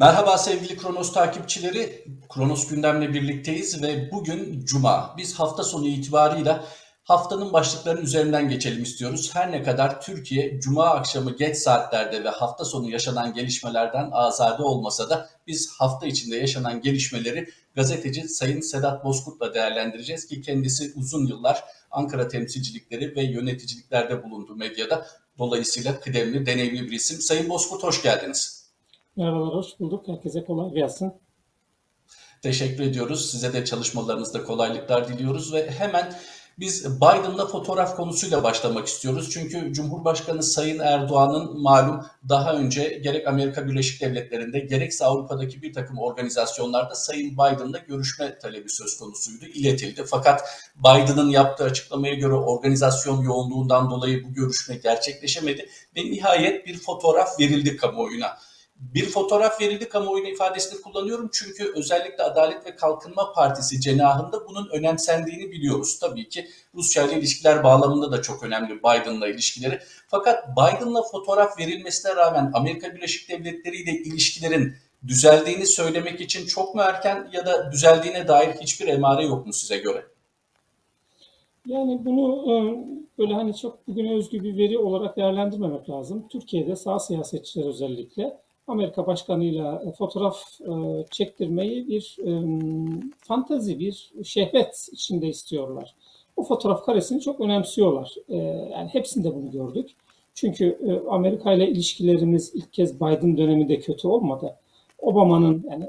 Merhaba sevgili Kronos takipçileri. Kronos gündemle birlikteyiz ve bugün Cuma. Biz hafta sonu itibarıyla haftanın başlıklarının üzerinden geçelim istiyoruz. Her ne kadar Türkiye Cuma akşamı geç saatlerde ve hafta sonu yaşanan gelişmelerden azade olmasa da biz hafta içinde yaşanan gelişmeleri gazeteci Sayın Sedat Bozkurt'la değerlendireceğiz ki kendisi uzun yıllar Ankara temsilcilikleri ve yöneticiliklerde bulundu medyada. Dolayısıyla kıdemli, deneyimli bir isim. Sayın Bozkurt hoş geldiniz. Merhabalar, hoş bulduk. Herkese kolay gelsin. Teşekkür ediyoruz. Size de çalışmalarınızda kolaylıklar diliyoruz ve hemen biz Biden'la fotoğraf konusuyla başlamak istiyoruz. Çünkü Cumhurbaşkanı Sayın Erdoğan'ın malum daha önce gerek Amerika Birleşik Devletleri'nde gerekse Avrupa'daki bir takım organizasyonlarda Sayın Biden'la görüşme talebi söz konusuydu, iletildi. Fakat Biden'ın yaptığı açıklamaya göre organizasyon yoğunluğundan dolayı bu görüşme gerçekleşemedi ve nihayet bir fotoğraf verildi kamuoyuna bir fotoğraf verildi kamuoyuna ifadesini kullanıyorum çünkü özellikle Adalet ve Kalkınma Partisi cenahında bunun önemsendiğini biliyoruz. Tabii ki Rusya ile ilişkiler bağlamında da çok önemli Biden'la ilişkileri. Fakat Biden'la fotoğraf verilmesine rağmen Amerika Birleşik Devletleri ile ilişkilerin düzeldiğini söylemek için çok mu erken ya da düzeldiğine dair hiçbir emare yok mu size göre? Yani bunu böyle hani çok bugüne özgü bir veri olarak değerlendirmemek lazım. Türkiye'de sağ siyasetçiler özellikle Amerika Başkanı'yla e, fotoğraf e, çektirmeyi bir e, fantazi, bir şehvet içinde istiyorlar. O fotoğraf karesini çok önemsiyorlar. Yani hepsinde bunu gördük. Çünkü Amerika ile ilişkilerimiz ilk kez Biden döneminde kötü olmadı. Obama'nın yani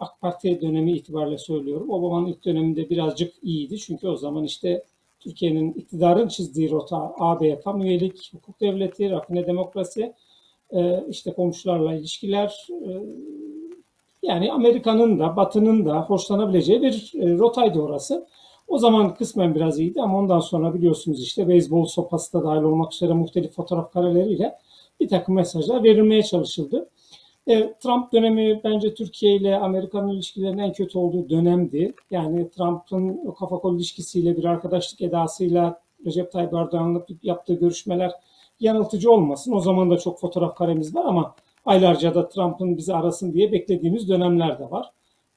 AK Parti dönemi itibariyle söylüyorum. Obama'nın ilk döneminde birazcık iyiydi. Çünkü o zaman işte Türkiye'nin iktidarın çizdiği rota AB'ye tam üyelik, hukuk devleti, rafine demokrasi e, işte komşularla ilişkiler e, yani Amerika'nın da Batı'nın da hoşlanabileceği bir e, rotaydı orası. O zaman kısmen biraz iyiydi ama ondan sonra biliyorsunuz işte beyzbol sopası da dahil olmak üzere muhtelif fotoğraf kareleriyle bir takım mesajlar verilmeye çalışıldı. Trump dönemi bence Türkiye ile Amerika'nın ilişkilerinin en kötü olduğu dönemdi. Yani Trump'ın kafa kol ilişkisiyle bir arkadaşlık edasıyla Recep Tayyip Erdoğan'la yaptığı görüşmeler yanıltıcı olmasın. O zaman da çok fotoğraf karemiz var ama aylarca da Trump'ın bizi arasın diye beklediğimiz dönemler de var.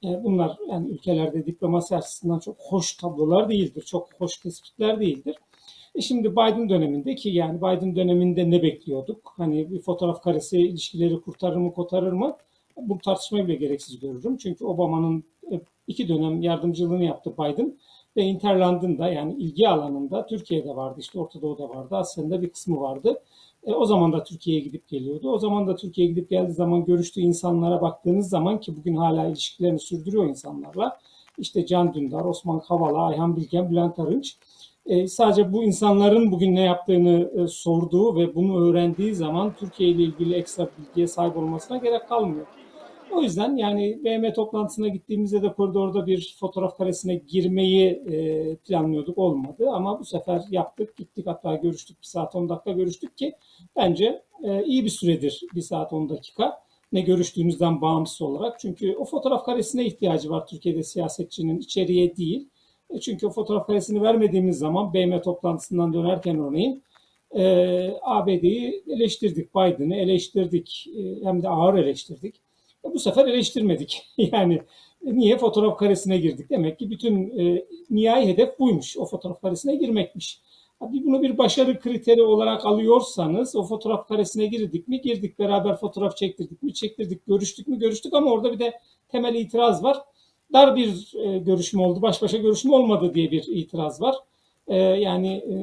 E, bunlar yani ülkelerde diplomasi açısından çok hoş tablolar değildir, çok hoş tespitler değildir. E şimdi Biden dönemindeki yani Biden döneminde ne bekliyorduk? Hani bir fotoğraf karesi ilişkileri kurtarır mı, kotarır mı? Bu tartışmayı bile gereksiz görürüm. Çünkü Obama'nın e, iki dönem yardımcılığını yaptı Biden ve Interland'ın da yani ilgi alanında Türkiye'de vardı, işte Orta Doğu'da vardı, Asya'nın bir kısmı vardı. E, o zaman da Türkiye'ye gidip geliyordu. O zaman da Türkiye'ye gidip geldiği zaman görüştüğü insanlara baktığınız zaman ki bugün hala ilişkilerini sürdürüyor insanlarla. İşte Can Dündar, Osman Kavala, Ayhan Bilgen, Bülent Arınç. E, sadece bu insanların bugün ne yaptığını e, sorduğu ve bunu öğrendiği zaman Türkiye ile ilgili ekstra bilgiye sahip olmasına gerek kalmıyor. O yüzden yani BM toplantısına gittiğimizde de koridorda bir fotoğraf karesine girmeyi e, planlıyorduk. Olmadı ama bu sefer yaptık. Gittik hatta görüştük. Bir saat 10 dakika görüştük ki bence e, iyi bir süredir. Bir saat 10 dakika. Ne görüştüğümüzden bağımsız olarak. Çünkü o fotoğraf karesine ihtiyacı var Türkiye'de siyasetçinin içeriye değil. E, çünkü o fotoğraf karesini vermediğimiz zaman BM toplantısından dönerken örneğin e, ABD'yi eleştirdik, Biden'ı eleştirdik, e, hem de ağır eleştirdik. Bu sefer eleştirmedik. yani niye fotoğraf karesine girdik? Demek ki bütün e, nihai hedef buymuş. O fotoğraf karesine girmekmiş. Abi bunu bir başarı kriteri olarak alıyorsanız o fotoğraf karesine girdik mi? Girdik beraber fotoğraf çektirdik mi? Çektirdik. Görüştük mü? Görüştük ama orada bir de temel itiraz var. Dar bir e, görüşme oldu. Baş başa görüşme olmadı diye bir itiraz var. E, yani e,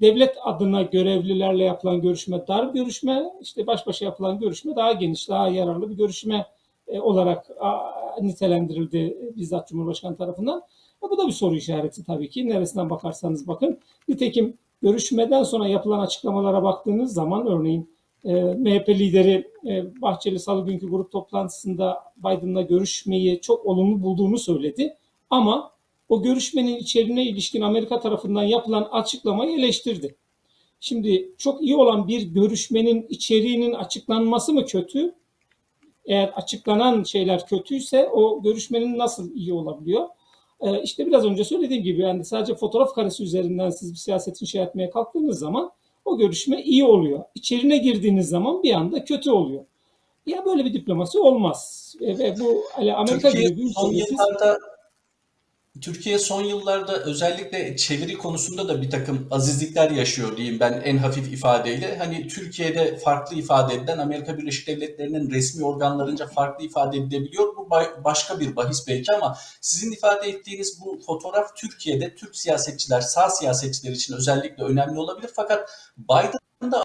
devlet adına görevlilerle yapılan görüşme dar görüşme, işte baş başa yapılan görüşme daha geniş, daha yararlı bir görüşme e, olarak nitelendirildi bizzat Cumhurbaşkanı tarafından. Bu da bir soru işareti tabii ki. Neresinden bakarsanız bakın. Nitekim görüşmeden sonra yapılan açıklamalara baktığınız zaman örneğin e, MHP lideri e, Bahçeli Salı günkü grup toplantısında Biden'la görüşmeyi çok olumlu bulduğunu söyledi. Ama o görüşmenin içeriğine ilişkin Amerika tarafından yapılan açıklamayı eleştirdi. Şimdi çok iyi olan bir görüşmenin içeriğinin açıklanması mı kötü? Eğer açıklanan şeyler kötüyse o görüşmenin nasıl iyi olabiliyor? Ee, işte biraz önce söylediğim gibi yani sadece fotoğraf karesi üzerinden siz bir siyaset inşa etmeye kalktığınız zaman o görüşme iyi oluyor. İçerine girdiğiniz zaman bir anda kötü oluyor. Ya böyle bir diplomasi olmaz. Ve bu hani Amerika Türkiye gibi bir son yıllarda Türkiye son yıllarda özellikle çeviri konusunda da bir takım azizlikler yaşıyor diyeyim ben en hafif ifadeyle. Hani Türkiye'de farklı ifade edilen Amerika Birleşik Devletleri'nin resmi organlarınca farklı ifade edilebiliyor. Bu ba- başka bir bahis belki ama sizin ifade ettiğiniz bu fotoğraf Türkiye'de Türk siyasetçiler, sağ siyasetçiler için özellikle önemli olabilir. Fakat Biden da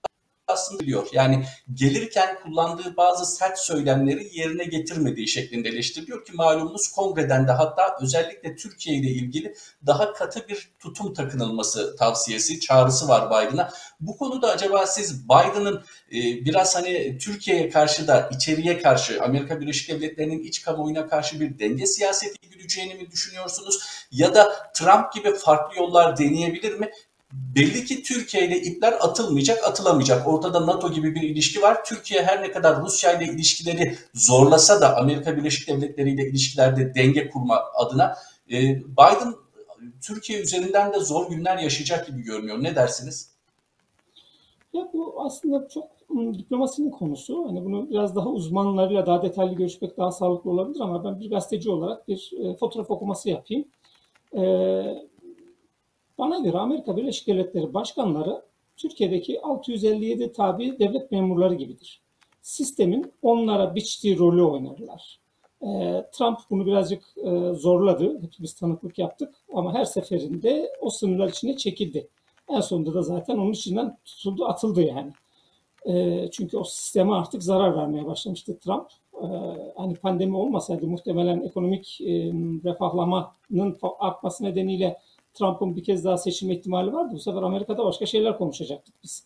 aslında biliyor. Yani gelirken kullandığı bazı sert söylemleri yerine getirmediği şeklinde eleştiriliyor ki malumunuz kongreden de hatta özellikle Türkiye ile ilgili daha katı bir tutum takınılması tavsiyesi, çağrısı var Biden'a. Bu konuda acaba siz Biden'ın e, biraz hani Türkiye'ye karşı da içeriye karşı Amerika Birleşik Devletleri'nin iç kamuoyuna karşı bir denge siyaseti güdeceğini mi düşünüyorsunuz? Ya da Trump gibi farklı yollar deneyebilir mi? Belli ki Türkiye ile ipler atılmayacak, atılamayacak. Ortada NATO gibi bir ilişki var. Türkiye her ne kadar Rusya ile ilişkileri zorlasa da Amerika Birleşik Devletleri ile ilişkilerde denge kurma adına e, Biden Türkiye üzerinden de zor günler yaşayacak gibi görünüyor. Ne dersiniz? Ya bu aslında çok ım, diplomasinin konusu. Hani bunu biraz daha uzmanlarıyla daha detaylı görüşmek daha sağlıklı olabilir ama ben bir gazeteci olarak bir e, fotoğraf okuması yapayım. E, bana göre Amerika Birleşik Devletleri başkanları Türkiye'deki 657 tabi devlet memurları gibidir. Sistemin onlara biçtiği rolü oynarlar. E, Trump bunu birazcık e, zorladı. Hepimiz tanıklık yaptık ama her seferinde o sınırlar içine çekildi. En sonunda da zaten onun içinden tutuldu, atıldı yani. E, çünkü o sisteme artık zarar vermeye başlamıştı Trump. E, hani pandemi olmasaydı muhtemelen ekonomik e, refahlamanın fa- artması nedeniyle Trump'ın bir kez daha seçilme ihtimali vardı. Bu sefer Amerika'da başka şeyler konuşacaktık biz.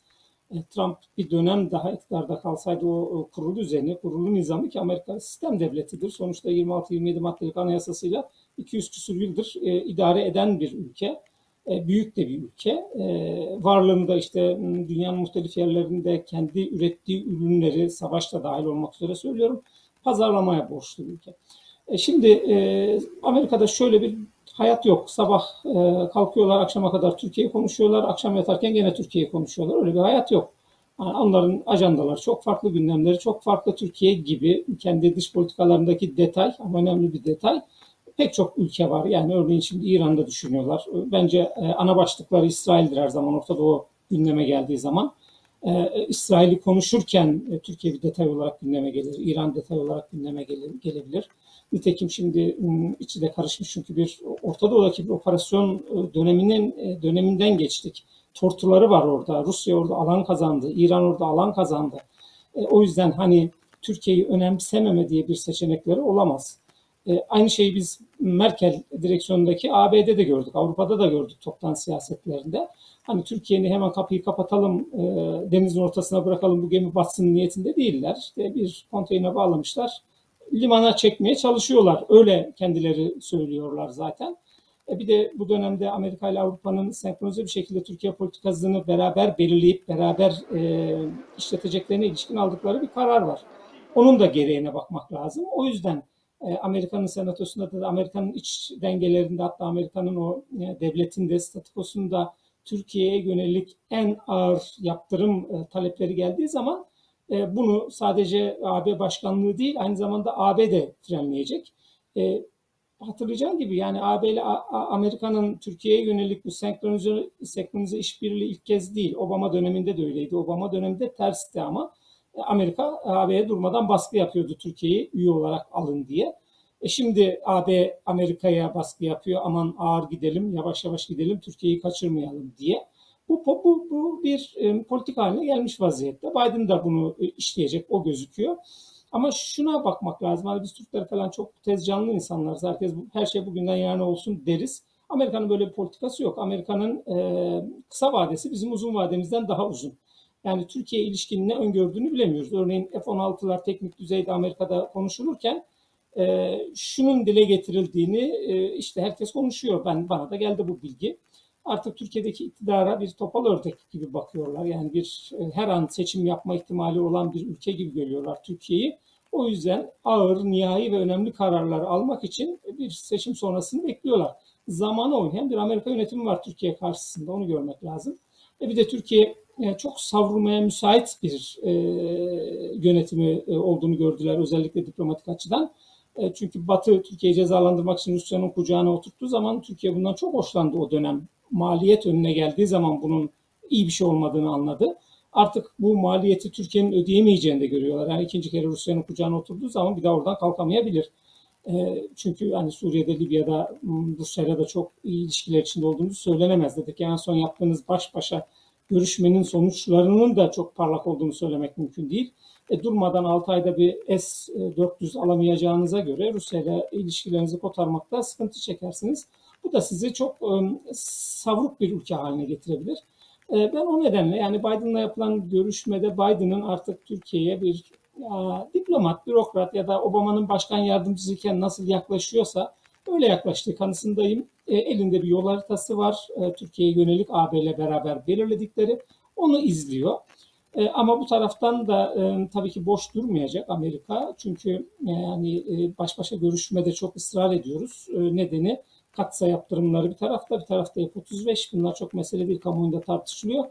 E, Trump bir dönem daha iktidarda kalsaydı o, o kurulu düzeni, kurulu nizamı ki Amerika sistem devletidir. Sonuçta 26-27 maddelik anayasasıyla 200 küsur yıldır e, idare eden bir ülke. E, büyük de bir ülke. E, varlığını da işte dünyanın muhtelif yerlerinde kendi ürettiği ürünleri savaşta dahil olmak üzere söylüyorum. Pazarlamaya borçlu bir ülke. E, şimdi e, Amerika'da şöyle bir hayat yok. Sabah e, kalkıyorlar akşama kadar Türkiye'yi konuşuyorlar. Akşam yatarken gene Türkiye'yi konuşuyorlar. Öyle bir hayat yok. Yani onların ajandaları çok farklı, gündemleri çok farklı. Türkiye gibi kendi dış politikalarındaki detay ama önemli bir detay pek çok ülke var. Yani örneğin şimdi İran'da düşünüyorlar. Bence e, ana başlıkları İsrail'dir her zaman Orta Doğu gündeme geldiği zaman. E, İsrail'i konuşurken e, Türkiye bir detay olarak gündeme gelir. İran detay olarak gündeme gelir, gelebilir. Nitekim şimdi içi de karışmış çünkü bir Orta Doğu'daki bir operasyon e, döneminin e, döneminden geçtik. Tortuları var orada. Rusya orada alan kazandı. İran orada alan kazandı. E, o yüzden hani Türkiye'yi önemsememe diye bir seçenekleri olamaz. Aynı şeyi biz Merkel direksiyonundaki ABD'de gördük. Avrupa'da da gördük toptan siyasetlerinde. Hani Türkiye'nin hemen kapıyı kapatalım, denizin ortasına bırakalım bu gemi batsın niyetinde değiller. İşte bir konteyner bağlamışlar. Limana çekmeye çalışıyorlar. Öyle kendileri söylüyorlar zaten. E, bir de bu dönemde Amerika ile Avrupa'nın senkronize bir şekilde Türkiye politikasını beraber belirleyip beraber e, işleteceklerine ilişkin aldıkları bir karar var. Onun da gereğine bakmak lazım. O yüzden e, Amerika'nın senatosunda da Amerika'nın iç dengelerinde hatta Amerika'nın o e, devletinde statükosunda Türkiye'ye yönelik en ağır yaptırım e, talepleri geldiği zaman e, bunu sadece AB başkanlığı değil aynı zamanda AB de frenleyecek. E, hatırlayacağın gibi yani AB ile Amerika'nın Türkiye'ye yönelik bu senkronize, senkronize işbirliği ilk kez değil. Obama döneminde de öyleydi. Obama döneminde tersti ama Amerika AB'ye durmadan baskı yapıyordu Türkiye'yi üye olarak alın diye. E şimdi AB Amerika'ya baskı yapıyor. Aman ağır gidelim, yavaş yavaş gidelim, Türkiye'yi kaçırmayalım diye. Bu, bu, bu, bir e, politik haline gelmiş vaziyette. Biden da bunu e, işleyecek, o gözüküyor. Ama şuna bakmak lazım. Hani biz Türkler falan çok tez canlı insanlarız. Herkes her şey bugünden yarına olsun deriz. Amerika'nın böyle bir politikası yok. Amerika'nın e, kısa vadesi bizim uzun vademizden daha uzun. Yani Türkiye ilişkinin ne öngördüğünü bilemiyoruz. Örneğin F-16'lar teknik düzeyde Amerika'da konuşulurken e, şunun dile getirildiğini e, işte herkes konuşuyor. Ben bana da geldi bu bilgi. Artık Türkiye'deki iktidara bir topal ördek gibi bakıyorlar. Yani bir e, her an seçim yapma ihtimali olan bir ülke gibi görüyorlar Türkiye'yi. O yüzden ağır, nihai ve önemli kararlar almak için bir seçim sonrasını bekliyorlar. Zamanı oynayan bir Amerika yönetimi var Türkiye karşısında. Onu görmek lazım. E bir de Türkiye e, çok savrulmaya müsait bir e, yönetimi e, olduğunu gördüler özellikle diplomatik açıdan. E, çünkü Batı Türkiye'yi cezalandırmak için Rusya'nın kucağına oturttuğu zaman Türkiye bundan çok hoşlandı o dönem. Maliyet önüne geldiği zaman bunun iyi bir şey olmadığını anladı. Artık bu maliyeti Türkiye'nin ödeyemeyeceğini de görüyorlar. Yani ikinci kere Rusya'nın kucağına oturduğu zaman bir daha oradan kalkamayabilir. E, çünkü hani Suriye'de, Libya'da, Rusya'yla da çok iyi ilişkiler içinde olduğumuzu söylenemez dedik. Yani son yaptığınız baş başa görüşmenin sonuçlarının da çok parlak olduğunu söylemek mümkün değil. E, durmadan 6 ayda bir S-400 alamayacağınıza göre Rusya ile ilişkilerinizi kotarmakta sıkıntı çekersiniz. Bu da sizi çok e, savruk bir ülke haline getirebilir. Ben o nedenle yani Biden'la yapılan görüşmede Biden'ın artık Türkiye'ye bir ya, diplomat, bürokrat ya da Obama'nın başkan yardımcısıyken nasıl yaklaşıyorsa öyle yaklaştığı kanısındayım. E, elinde bir yol haritası var. E, Türkiye'ye yönelik AB ile beraber belirledikleri. Onu izliyor. E, ama bu taraftan da e, tabii ki boş durmayacak Amerika. Çünkü yani e, baş başa görüşmede çok ısrar ediyoruz. E, nedeni katsa yaptırımları bir tarafta, bir tarafta F-35. Bunlar çok mesele değil, kamuoyunda tartışılıyor.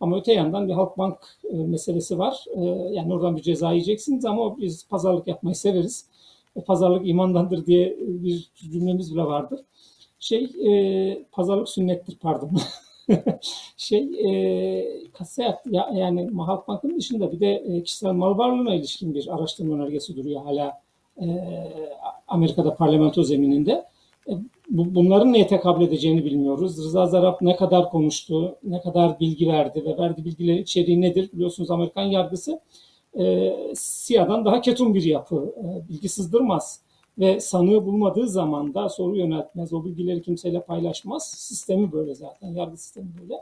Ama öte yandan bir Halkbank e, meselesi var. E, yani oradan bir ceza yiyeceksiniz ama biz pazarlık yapmayı severiz. E, pazarlık imandandır diye bir cümlemiz bile vardır. Şey, e, pazarlık sünnettir pardon. şey, e, kasa ya, yani Halkbank'ın dışında bir de e, kişisel mal varlığına ilişkin bir araştırma önergesi duruyor hala e, Amerika'da parlamento zemininde. E, bu, bunların neye tekabül edeceğini bilmiyoruz. Rıza Zarrab ne kadar konuştu, ne kadar bilgi verdi ve verdiği bilgilerin içeriği nedir? Biliyorsunuz Amerikan yargısı e, SİA'dan daha ketum bir yapı. E, bilgi sızdırmaz ve sanığı bulmadığı zaman da soru yöneltmez. O bilgileri kimseyle paylaşmaz. Sistemi böyle zaten. Yargı sistemi böyle.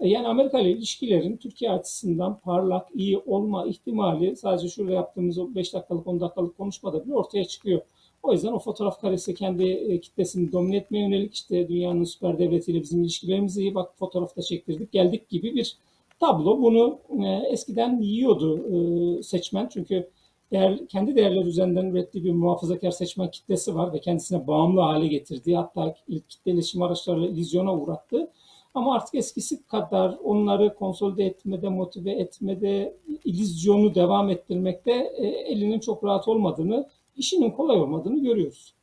E, yani Amerika ile ilişkilerin Türkiye açısından parlak, iyi olma ihtimali sadece şurada yaptığımız o 5 dakikalık 10 dakikalık konuşmada bile ortaya çıkıyor. O yüzden o fotoğraf karesi kendi e, kitlesini domine etmeye yönelik işte dünyanın süper devletiyle bizim ilişkilerimizi iyi bak fotoğrafta çektirdik geldik gibi bir tablo. Bunu e, eskiden yiyordu e, seçmen çünkü değer, kendi değerler üzerinden ürettiği bir muhafazakar seçmen kitlesi var ve kendisine bağımlı hale getirdiği hatta ilk kitle iletişim araçlarıyla illüzyona uğrattı. Ama artık eskisi kadar onları konsolide etmede, motive etmede, illüzyonu devam ettirmekte e, elinin çok rahat olmadığını işinin kolay olmadığını görüyoruz.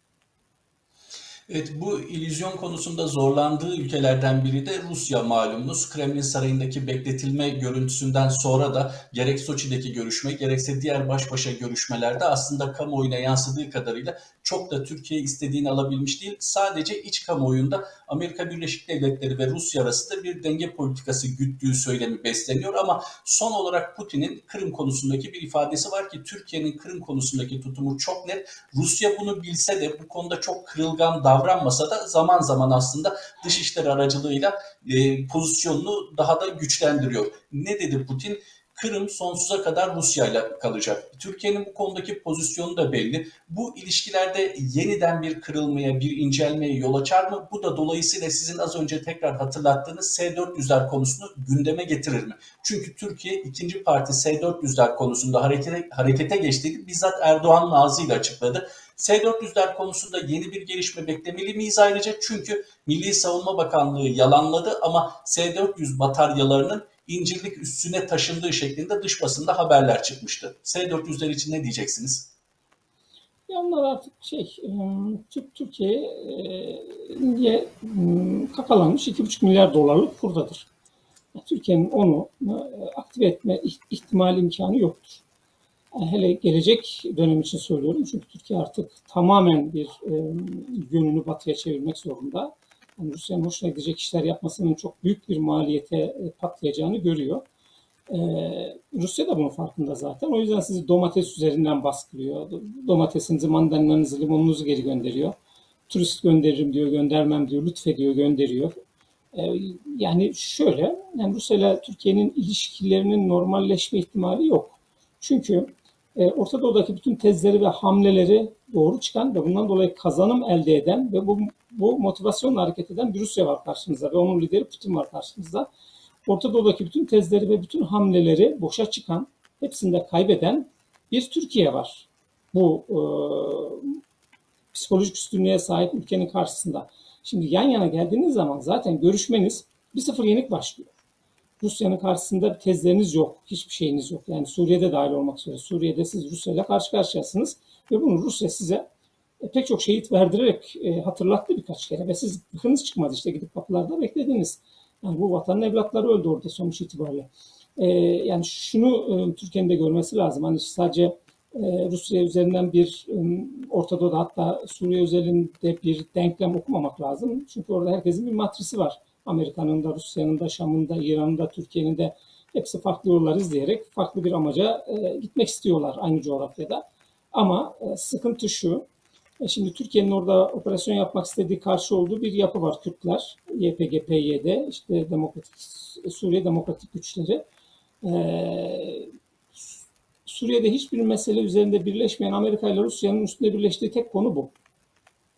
Evet bu illüzyon konusunda zorlandığı ülkelerden biri de Rusya malumunuz. Kremlin sarayındaki bekletilme görüntüsünden sonra da gerek Soçi'deki görüşme gerekse diğer baş başa görüşmelerde aslında kamuoyuna yansıdığı kadarıyla çok da Türkiye istediğini alabilmiş değil. Sadece iç kamuoyunda Amerika Birleşik Devletleri ve Rusya arasında bir denge politikası güttüğü söylemi besleniyor ama son olarak Putin'in Kırım konusundaki bir ifadesi var ki Türkiye'nin Kırım konusundaki tutumu çok net. Rusya bunu bilse de bu konuda çok kırılgan davranmasa da zaman zaman aslında dışişleri aracılığıyla e, pozisyonunu daha da güçlendiriyor. Ne dedi Putin? Kırım sonsuza kadar Rusya ile kalacak. Türkiye'nin bu konudaki pozisyonu da belli. Bu ilişkilerde yeniden bir kırılmaya, bir incelmeye yol açar mı? Bu da dolayısıyla sizin az önce tekrar hatırlattığınız S-400'ler konusunu gündeme getirir mi? Çünkü Türkiye ikinci parti S-400'ler konusunda harekete, harekete geçtiğini bizzat Erdoğan'ın ağzıyla açıkladı. S-400'ler konusunda yeni bir gelişme beklemeli miyiz ayrıca? Çünkü Milli Savunma Bakanlığı yalanladı ama S-400 bataryalarının incirlik üstüne taşındığı şeklinde dış basında haberler çıkmıştı. S-400'ler için ne diyeceksiniz? Onlar artık şey, Türk Türkiye'ye kakalanmış 2,5 milyar dolarlık kurdadır. Türkiye'nin onu aktive etme ihtimali imkanı yoktur. Hele gelecek dönem için söylüyorum çünkü Türkiye artık tamamen bir yönünü batıya çevirmek zorunda yani Rusya'nın hoşuna gidecek işler yapmasının çok büyük bir maliyete e, patlayacağını görüyor. Ee, Rusya da bunun farkında zaten. O yüzden sizi domates üzerinden baskılıyor. Domatesinizi, mandalinanızı, limonunuzu geri gönderiyor. Turist gönderirim diyor, göndermem diyor, lütfediyor, gönderiyor. Ee, yani şöyle, yani Rusya ile Türkiye'nin ilişkilerinin normalleşme ihtimali yok. Çünkü e, Orta Doğu'daki bütün tezleri ve hamleleri doğru çıkan ve bundan dolayı kazanım elde eden ve bu, bu motivasyonla hareket eden bir Rusya var karşımızda ve onun lideri Putin var karşımızda. Orta Doğu'daki bütün tezleri ve bütün hamleleri boşa çıkan, hepsinde kaybeden bir Türkiye var. Bu e, psikolojik üstünlüğe sahip ülkenin karşısında. Şimdi yan yana geldiğiniz zaman zaten görüşmeniz bir sıfır yenik başlıyor. Rusya'nın karşısında tezleriniz yok. Hiçbir şeyiniz yok. Yani Suriye'de dahil olmak üzere. Suriye'de siz Rusya ile karşı karşıyasınız. Ve bunu Rusya size e, pek çok şehit verdirerek e, hatırlattı birkaç kere. Ve siz gıkınız çıkmadı işte gidip kapılarda beklediniz. Yani bu vatanın evlatları öldü orada sonuç itibariyle. E, yani şunu e, Türkiye'nin de görmesi lazım. Hani sadece e, Rusya üzerinden bir e, Orta Doğu'da hatta Suriye üzerinde bir denklem okumamak lazım. Çünkü orada herkesin bir matrisi var. Amerika'nın da, Rusya'nın da, Şam'ın da, İran'ın da, Türkiye'nin de hepsi farklı yollar izleyerek farklı bir amaca e, gitmek istiyorlar aynı coğrafyada. Ama e, sıkıntı şu, e, şimdi Türkiye'nin orada operasyon yapmak istediği karşı olduğu bir yapı var Kürtler, YPG, PYD, işte Demokratik Suriye Demokratik Güçleri. Suriye'de hiçbir mesele üzerinde birleşmeyen Amerika ile Rusya'nın üstünde birleştiği tek konu bu.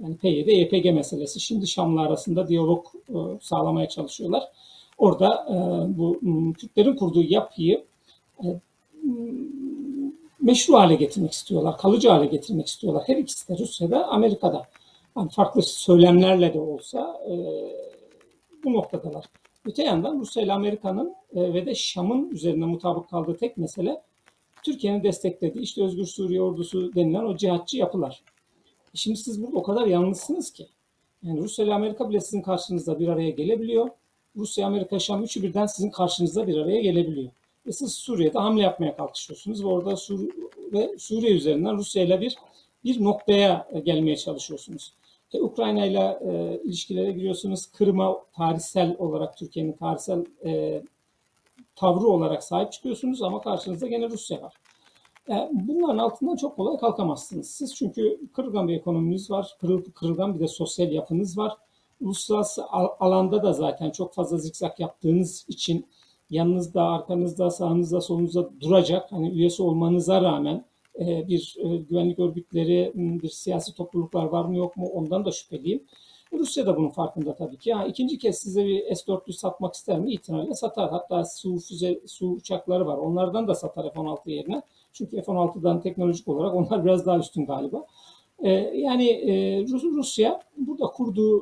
Yani PYD, YPG meselesi. Şimdi Şam'la arasında diyalog e, sağlamaya çalışıyorlar. Orada e, bu Kürtlerin kurduğu yapıyı e, meşru hale getirmek istiyorlar, kalıcı hale getirmek istiyorlar. Her ikisi de Rusya'da, Amerika'da. Yani farklı söylemlerle de olsa bu noktadalar. Öte yandan Rusya ile Amerika'nın ve de Şam'ın üzerine mutabık kaldığı tek mesele Türkiye'nin desteklediği işte Özgür Suriye Ordusu denilen o cihatçı yapılar. Şimdi siz burada o kadar yalnızsınız ki. Yani Rusya ile Amerika bile sizin karşınızda bir araya gelebiliyor. Rusya, Amerika, Şam üçü birden sizin karşınızda bir araya gelebiliyor. Ve siz Suriye'de hamle yapmaya kalkışıyorsunuz ve orada Sur ve Suriye üzerinden Rusya ile bir bir noktaya gelmeye çalışıyorsunuz. E, Ukrayna ile e, ilişkilere giriyorsunuz. Kırım'a tarihsel olarak Türkiye'nin tarihsel e, tavrı olarak sahip çıkıyorsunuz ama karşınızda gene Rusya var. Yani bunların altından çok kolay kalkamazsınız. Siz çünkü kırılgan bir ekonominiz var, kırılgan bir de sosyal yapınız var. Uluslararası alanda da zaten çok fazla zikzak yaptığınız için yanınızda, arkanızda, sağınızda, solunuzda duracak, hani üyesi olmanıza rağmen e, bir e, güvenlik örgütleri, bir siyasi topluluklar var mı yok mu ondan da şüpheliyim. Rusya da bunun farkında tabii ki. Yani ikinci kez size bir S-400 satmak ister mi? İhtinalle satar. Hatta su, füze, su uçakları var. Onlardan da satar F-16 yerine. Çünkü F-16'dan teknolojik olarak onlar biraz daha üstün galiba. Ee, yani e, Rusya burada kurduğu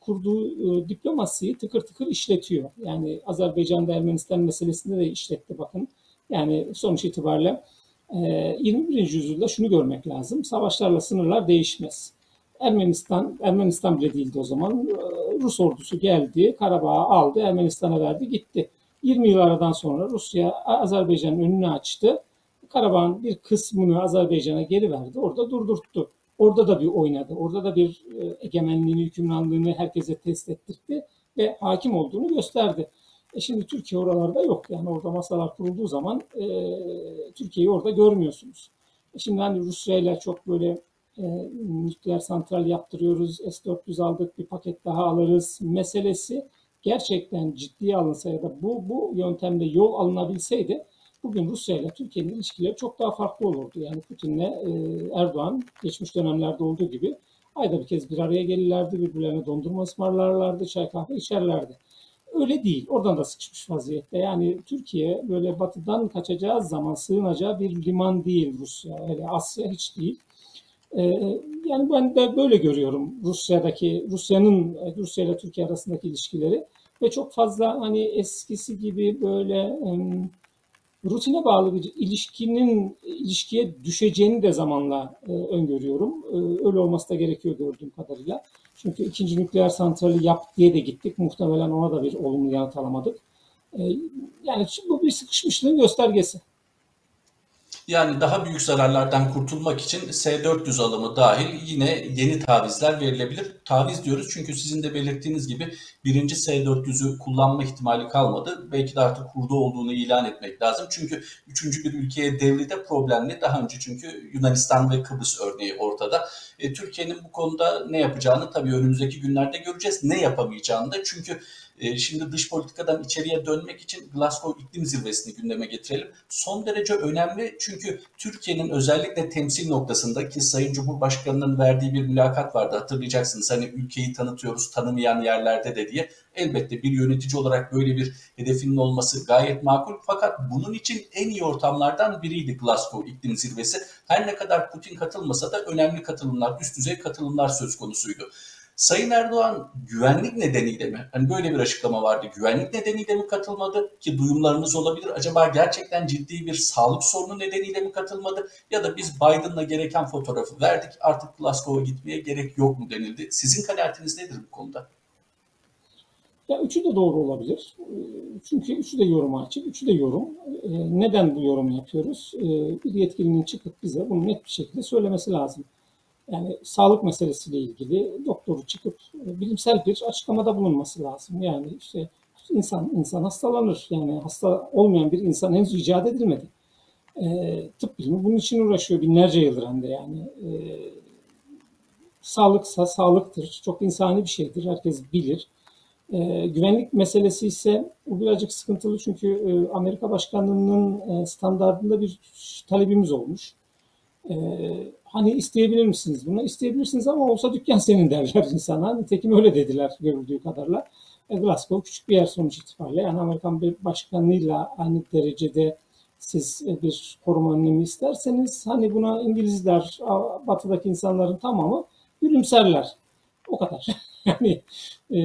kurduğu e, diplomasiyi tıkır tıkır işletiyor. Yani Azerbaycan'da Ermenistan meselesinde de işletti bakın. Yani sonuç itibariyle 21. E, yüzyılda şunu görmek lazım. Savaşlarla sınırlar değişmez. Ermenistan, Ermenistan bile değildi o zaman. Rus ordusu geldi, Karabağ'ı aldı, Ermenistan'a verdi, gitti. 20 yıl aradan sonra Rusya Azerbaycan'ın önünü açtı. Karabağ'ın bir kısmını Azerbaycan'a geri verdi. Orada durdurttu. Orada da bir oynadı. Orada da bir e, egemenliğini, hükümranlığını herkese test ettirdi ve hakim olduğunu gösterdi. E şimdi Türkiye oralarda yok. Yani orada masalar kurulduğu zaman e, Türkiye'yi orada görmüyorsunuz. E şimdi hani Rusya ile çok böyle e, nükleer santral yaptırıyoruz, S-400 aldık, bir paket daha alırız meselesi gerçekten ciddiye alınsa ya da bu, bu yöntemde yol alınabilseydi bugün Rusya ile Türkiye'nin ilişkileri çok daha farklı olurdu. Yani Putin'le e, Erdoğan geçmiş dönemlerde olduğu gibi ayda bir kez bir araya gelirlerdi, birbirlerine dondurma ısmarlarlardı, çay kahve içerlerdi. Öyle değil. Oradan da sıkışmış vaziyette. Yani Türkiye böyle batıdan kaçacağı zaman sığınacağı bir liman değil Rusya. Öyle Asya hiç değil. Ee, yani ben de böyle görüyorum Rusya'daki Rusya'nın Rusya ile Türkiye arasındaki ilişkileri ve çok fazla hani eskisi gibi böyle rutine bağlı bir ilişkinin ilişkiye düşeceğini de zamanla e, öngörüyorum. E, öyle olması da gerekiyor gördüğüm kadarıyla. Çünkü ikinci nükleer santrali yap diye de gittik. Muhtemelen ona da bir olumlu yanıt alamadık. E, yani bu bir sıkışmışlığın göstergesi. Yani daha büyük zararlardan kurtulmak için S-400 alımı dahil yine yeni tavizler verilebilir. Taviz diyoruz çünkü sizin de belirttiğiniz gibi birinci S-400'ü kullanma ihtimali kalmadı. Belki de artık kurdu olduğunu ilan etmek lazım. Çünkü üçüncü bir ülkeye devri de problemli. Daha önce çünkü Yunanistan ve Kıbrıs örneği ortada. E, Türkiye'nin bu konuda ne yapacağını tabii önümüzdeki günlerde göreceğiz. Ne yapamayacağını da çünkü e, şimdi dış politikadan içeriye dönmek için Glasgow İklim Zirvesi'ni gündeme getirelim. Son derece önemli çünkü Türkiye'nin özellikle temsil noktasında ki Sayın Cumhurbaşkanı'nın verdiği bir mülakat vardı hatırlayacaksınız. Hani ülkeyi tanıtıyoruz tanımayan yerlerde de diye. Elbette bir yönetici olarak böyle bir hedefinin olması gayet makul. Fakat bunun için en iyi ortamlardan biriydi Glasgow İklim Zirvesi. Her ne kadar Putin katılmasa da önemli katılımlar, üst düzey katılımlar söz konusuydu. Sayın Erdoğan güvenlik nedeniyle mi? Hani böyle bir açıklama vardı. Güvenlik nedeniyle mi katılmadı? Ki duyumlarınız olabilir. Acaba gerçekten ciddi bir sağlık sorunu nedeniyle mi katılmadı? Ya da biz Biden'la gereken fotoğrafı verdik. Artık Glasgow'a gitmeye gerek yok mu denildi. Sizin kanaatiniz nedir bu konuda? Ya üçü de doğru olabilir. Çünkü üçü de yoruma açık, üçü de yorum. Neden bu yorumu yapıyoruz? Bir yetkilinin çıkıp bize bunu net bir şekilde söylemesi lazım. Yani sağlık meselesiyle ilgili doktoru çıkıp bilimsel bir açıklamada bulunması lazım. Yani işte insan insan hastalanır. Yani hasta olmayan bir insan henüz icat edilmedi. E, tıp bilimi bunun için uğraşıyor binlerce yıldır hem de yani. E, sağlıksa sağlıktır. Çok insani bir şeydir. Herkes bilir. E, güvenlik meselesi ise bu birazcık sıkıntılı çünkü e, Amerika Başkanlığı'nın e, standartında bir talebimiz olmuş. E, hani isteyebilir misiniz bunu? İsteyebilirsiniz ama olsa dükkan senin derler insana. Nitekim öyle dediler görüldüğü kadarıyla. E, Glasgow küçük bir yer sonuç itibariyle. Yani Amerikan bir başkanlığıyla aynı derecede siz e, bir koruma önlemi isterseniz hani buna İngilizler, batıdaki insanların tamamı gülümserler. O kadar. yani e,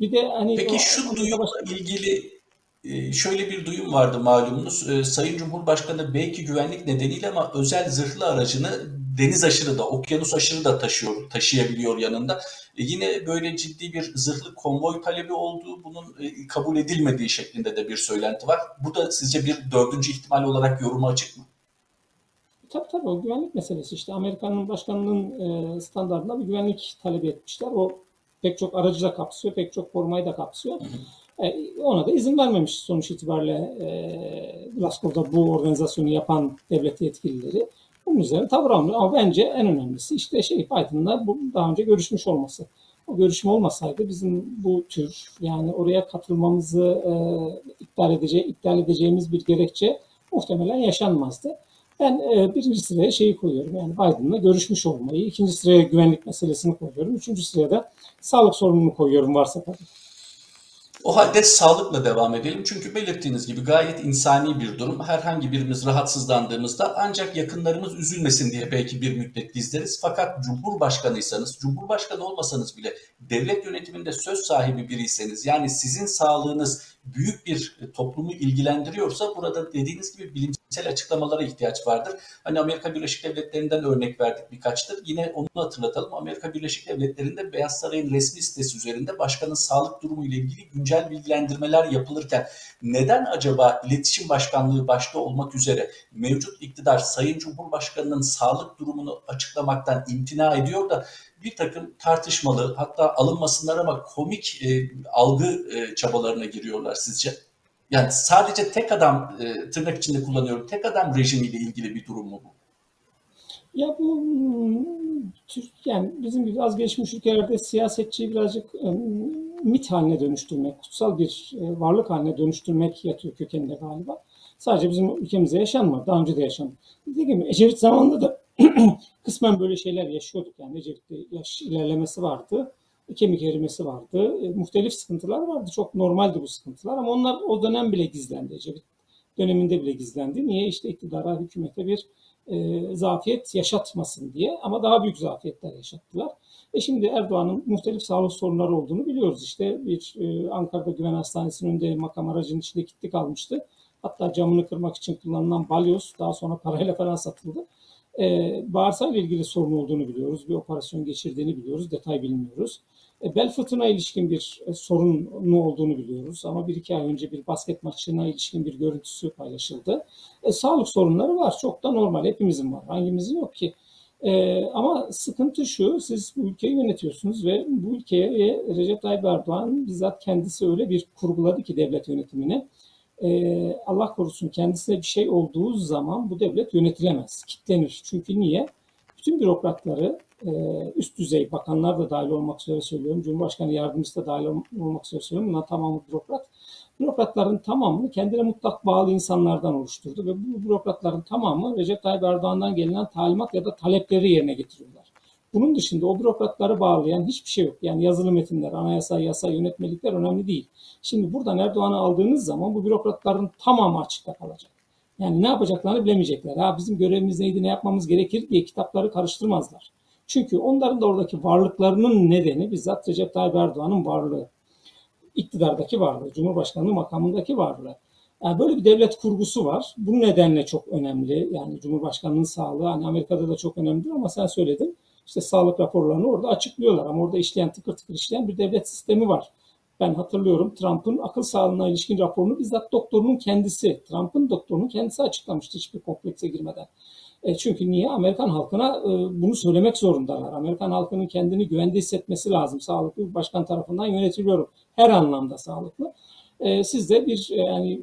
bir de hani Peki o, şu duyumla ilgili şöyle bir duyum vardı malumunuz. E, Sayın Cumhurbaşkanı belki güvenlik nedeniyle ama özel zırhlı aracını deniz aşırı da, okyanus aşırı da taşıyor, taşıyabiliyor yanında. Yine böyle ciddi bir zırhlı konvoy talebi olduğu, bunun kabul edilmediği şeklinde de bir söylenti var. Bu da sizce bir dördüncü ihtimal olarak yoruma açık mı? Tabii tabii o güvenlik meselesi işte Amerika'nın başkanının e, standartında bir güvenlik talebi etmişler. O pek çok aracı da kapsıyor, pek çok korumayı da kapsıyor. Hı hı. E, ona da izin vermemiş sonuç itibariyle e, Glasgow'da bu organizasyonu yapan devlet yetkilileri. Bunun üzerine tavır almıyor. Ama bence en önemlisi işte şey Biden'la daha önce görüşmüş olması. O görüşme olmasaydı bizim bu tür yani oraya katılmamızı e, iptal, edece iptal edeceğimiz bir gerekçe muhtemelen yaşanmazdı. Ben e, birinci sıraya şeyi koyuyorum. Yani Biden'la görüşmüş olmayı. ikinci sıraya güvenlik meselesini koyuyorum. Üçüncü sıraya da sağlık sorununu koyuyorum varsa tabii. O halde sağlıkla devam edelim. Çünkü belirttiğiniz gibi gayet insani bir durum. Herhangi birimiz rahatsızlandığımızda ancak yakınlarımız üzülmesin diye belki bir müddet gizleriz. Fakat Cumhurbaşkanıysanız, Cumhurbaşkanı olmasanız bile devlet yönetiminde söz sahibi biriyseniz yani sizin sağlığınız büyük bir toplumu ilgilendiriyorsa burada dediğiniz gibi bilimsel açıklamalara ihtiyaç vardır. Hani Amerika Birleşik Devletleri'nden örnek verdik birkaçtır. Yine onu hatırlatalım. Amerika Birleşik Devletleri'nde Beyaz Saray'ın resmi sitesi üzerinde başkanın sağlık durumu ile ilgili güncel bilgilendirmeler yapılırken neden acaba iletişim başkanlığı başta olmak üzere mevcut iktidar Sayın Cumhurbaşkanı'nın sağlık durumunu açıklamaktan imtina ediyor da bir takım tartışmalı hatta alınmasınlar ama komik e, algı e, çabalarına giriyorlar sizce? Yani sadece tek adam e, tırnak içinde kullanıyorum tek adam rejimiyle ilgili bir durum mu bu? Ya bu yani bizim gibi az gelişmiş ülkelerde siyasetçiyi birazcık e, mit haline dönüştürmek, kutsal bir e, varlık haline dönüştürmek yatıyor kökeninde galiba. Sadece bizim ülkemizde yaşanmadı. Daha önce de yaşandı. Dediğim gibi Ecevit zamanında da kısmen böyle şeyler yaşıyorduk. Yani Ecevit'te yaş ilerlemesi vardı. Kemik erimesi vardı. E, muhtelif sıkıntılar vardı. Çok normaldi bu sıkıntılar ama onlar o dönem bile gizlendi. Ecevit döneminde bile gizlendi. Niye? İşte iktidara, hükümete bir e, zafiyet yaşatmasın diye ama daha büyük zafiyetler yaşattılar. Ve şimdi Erdoğan'ın muhtelif sağlık sorunları olduğunu biliyoruz. İşte bir e, Ankara'da Güven Hastanesi'nin önünde makam aracının içinde kilitli kalmıştı. Hatta camını kırmak için kullanılan balyoz daha sonra parayla falan satıldı. Ee, bağırsakla ilgili sorun olduğunu biliyoruz. Bir operasyon geçirdiğini biliyoruz. Detay bilmiyoruz. E, bel fıtığına ilişkin bir e, sorunu olduğunu biliyoruz. Ama bir iki ay önce bir basket maçına ilişkin bir görüntüsü paylaşıldı. E, sağlık sorunları var. Çok da normal. Hepimizin var. Hangimizin yok ki? E, ama sıkıntı şu, siz bu ülkeyi yönetiyorsunuz ve bu ülkeye Recep Tayyip Erdoğan bizzat kendisi öyle bir kurguladı ki devlet yönetimini e, Allah korusun kendisine bir şey olduğu zaman bu devlet yönetilemez, kitlenir. Çünkü niye? Bütün bürokratları e, üst düzey bakanlar da dahil olmak üzere söylüyorum, Cumhurbaşkanı yardımcısı da dahil olmak üzere söylüyorum. Bunlar tamamı bürokrat. Bürokratların tamamını kendine mutlak bağlı insanlardan oluşturdu ve bu bürokratların tamamı Recep Tayyip Erdoğan'dan gelen talimat ya da talepleri yerine getiriyorlar. Bunun dışında o bürokratları bağlayan hiçbir şey yok. Yani yazılı metinler, anayasa, yasa, yönetmelikler önemli değil. Şimdi buradan Erdoğan'ı aldığınız zaman bu bürokratların tamamı açıkta kalacak. Yani ne yapacaklarını bilemeyecekler. Ha bizim görevimiz neydi, ne yapmamız gerekir diye kitapları karıştırmazlar. Çünkü onların da oradaki varlıklarının nedeni bizzat Recep Tayyip Erdoğan'ın varlığı. iktidardaki varlığı, Cumhurbaşkanlığı makamındaki varlığı. Yani böyle bir devlet kurgusu var. Bu nedenle çok önemli. Yani Cumhurbaşkanının sağlığı hani Amerika'da da çok önemlidir ama sen söyledin. İşte sağlık raporlarını orada açıklıyorlar ama orada işleyen tıkır tıkır işleyen bir devlet sistemi var. Ben hatırlıyorum Trump'ın akıl sağlığına ilişkin raporunu bizzat doktorunun kendisi, Trump'ın doktorunun kendisi açıklamıştı hiçbir komplekse girmeden. E çünkü niye? Amerikan halkına e, bunu söylemek zorundalar. Amerikan halkının kendini güvende hissetmesi lazım. Sağlıklı bir başkan tarafından yönetiliyorum. Her anlamda sağlıklı. E, siz de bir e, yani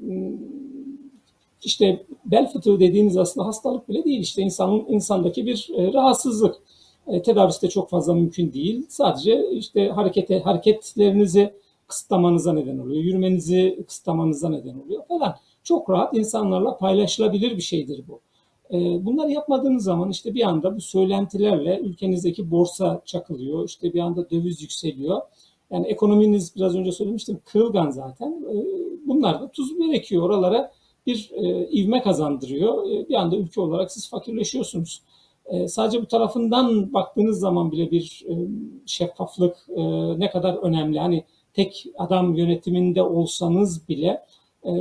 işte bel fıtığı dediğiniz aslında hastalık bile değil. İşte insanın insandaki bir e, rahatsızlık. E, tedavisi de çok fazla mümkün değil. Sadece işte harekete hareketlerinizi kısıtlamanıza neden oluyor. Yürümenizi kısıtlamanıza neden oluyor falan. Çok rahat insanlarla paylaşılabilir bir şeydir bu. Ee, bunları yapmadığınız zaman işte bir anda bu söylentilerle ülkenizdeki borsa çakılıyor. İşte bir anda döviz yükseliyor. Yani ekonominiz biraz önce söylemiştim kırılgan zaten. Ee, bunlar da tuz gerekiyor oralara bir e, ivme kazandırıyor. Bir anda ülke olarak siz fakirleşiyorsunuz. Sadece bu tarafından baktığınız zaman bile bir e, şeffaflık e, ne kadar önemli. Hani tek adam yönetiminde olsanız bile e,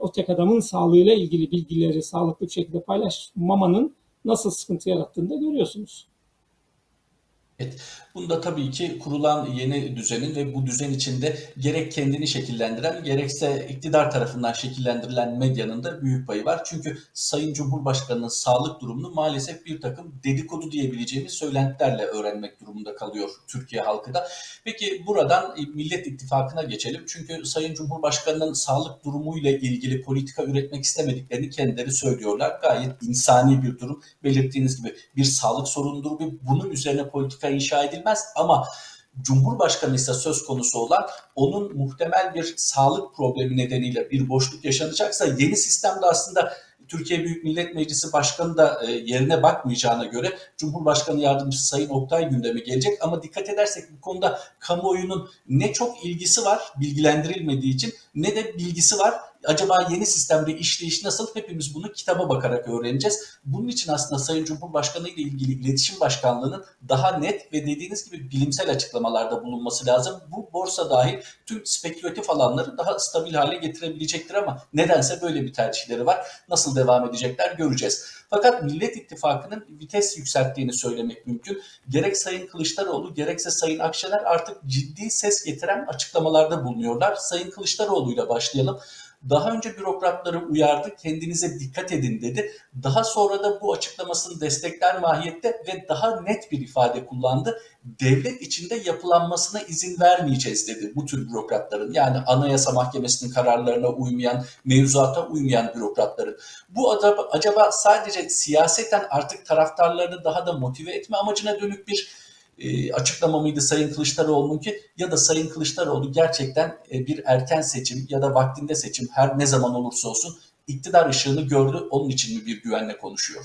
o tek adamın sağlığıyla ilgili bilgileri sağlıklı bir şekilde paylaşmamanın nasıl sıkıntı yarattığını da görüyorsunuz. Evet. Bunda tabii ki kurulan yeni düzenin ve bu düzen içinde gerek kendini şekillendiren gerekse iktidar tarafından şekillendirilen medyanın da büyük payı var. Çünkü Sayın Cumhurbaşkanı'nın sağlık durumunu maalesef bir takım dedikodu diyebileceğimiz söylentilerle öğrenmek durumunda kalıyor Türkiye halkı da. Peki buradan Millet İttifakı'na geçelim. Çünkü Sayın Cumhurbaşkanı'nın sağlık durumuyla ilgili politika üretmek istemediklerini kendileri söylüyorlar. Gayet insani bir durum. Belirttiğiniz gibi bir sağlık sorunudur ve bunun üzerine politika inşa edilmez edilmez ama Cumhurbaşkanı ise söz konusu olan onun muhtemel bir sağlık problemi nedeniyle bir boşluk yaşanacaksa yeni sistemde aslında Türkiye Büyük Millet Meclisi Başkanı da e, yerine bakmayacağına göre Cumhurbaşkanı Yardımcısı Sayın Oktay gündeme gelecek. Ama dikkat edersek bu konuda kamuoyunun ne çok ilgisi var bilgilendirilmediği için ne de bilgisi var acaba yeni sistemde işleyiş nasıl hepimiz bunu kitaba bakarak öğreneceğiz. Bunun için aslında Sayın Cumhurbaşkanı ile ilgili İletişim Başkanlığı'nın daha net ve dediğiniz gibi bilimsel açıklamalarda bulunması lazım. Bu borsa dahil tüm spekülatif alanları daha stabil hale getirebilecektir ama nedense böyle bir tercihleri var. Nasıl devam edecekler göreceğiz. Fakat Millet İttifakı'nın vites yükselttiğini söylemek mümkün. Gerek Sayın Kılıçdaroğlu gerekse Sayın Akşener artık ciddi ses getiren açıklamalarda bulunuyorlar. Sayın Kılıçdaroğlu ile başlayalım. Daha önce bürokratları uyardı, kendinize dikkat edin dedi. Daha sonra da bu açıklamasını destekler mahiyette ve daha net bir ifade kullandı. Devlet içinde yapılanmasına izin vermeyeceğiz dedi bu tür bürokratların. Yani Anayasa Mahkemesi'nin kararlarına uymayan, mevzuata uymayan bürokratların. Bu acaba, acaba sadece siyaseten artık taraftarlarını daha da motive etme amacına dönük bir e, açıklama mıydı Sayın Kılıçdaroğlu'nunki ya da Sayın Kılıçdaroğlu gerçekten e, bir erken seçim ya da vaktinde seçim her ne zaman olursa olsun iktidar ışığını gördü onun için mi bir güvenle konuşuyor?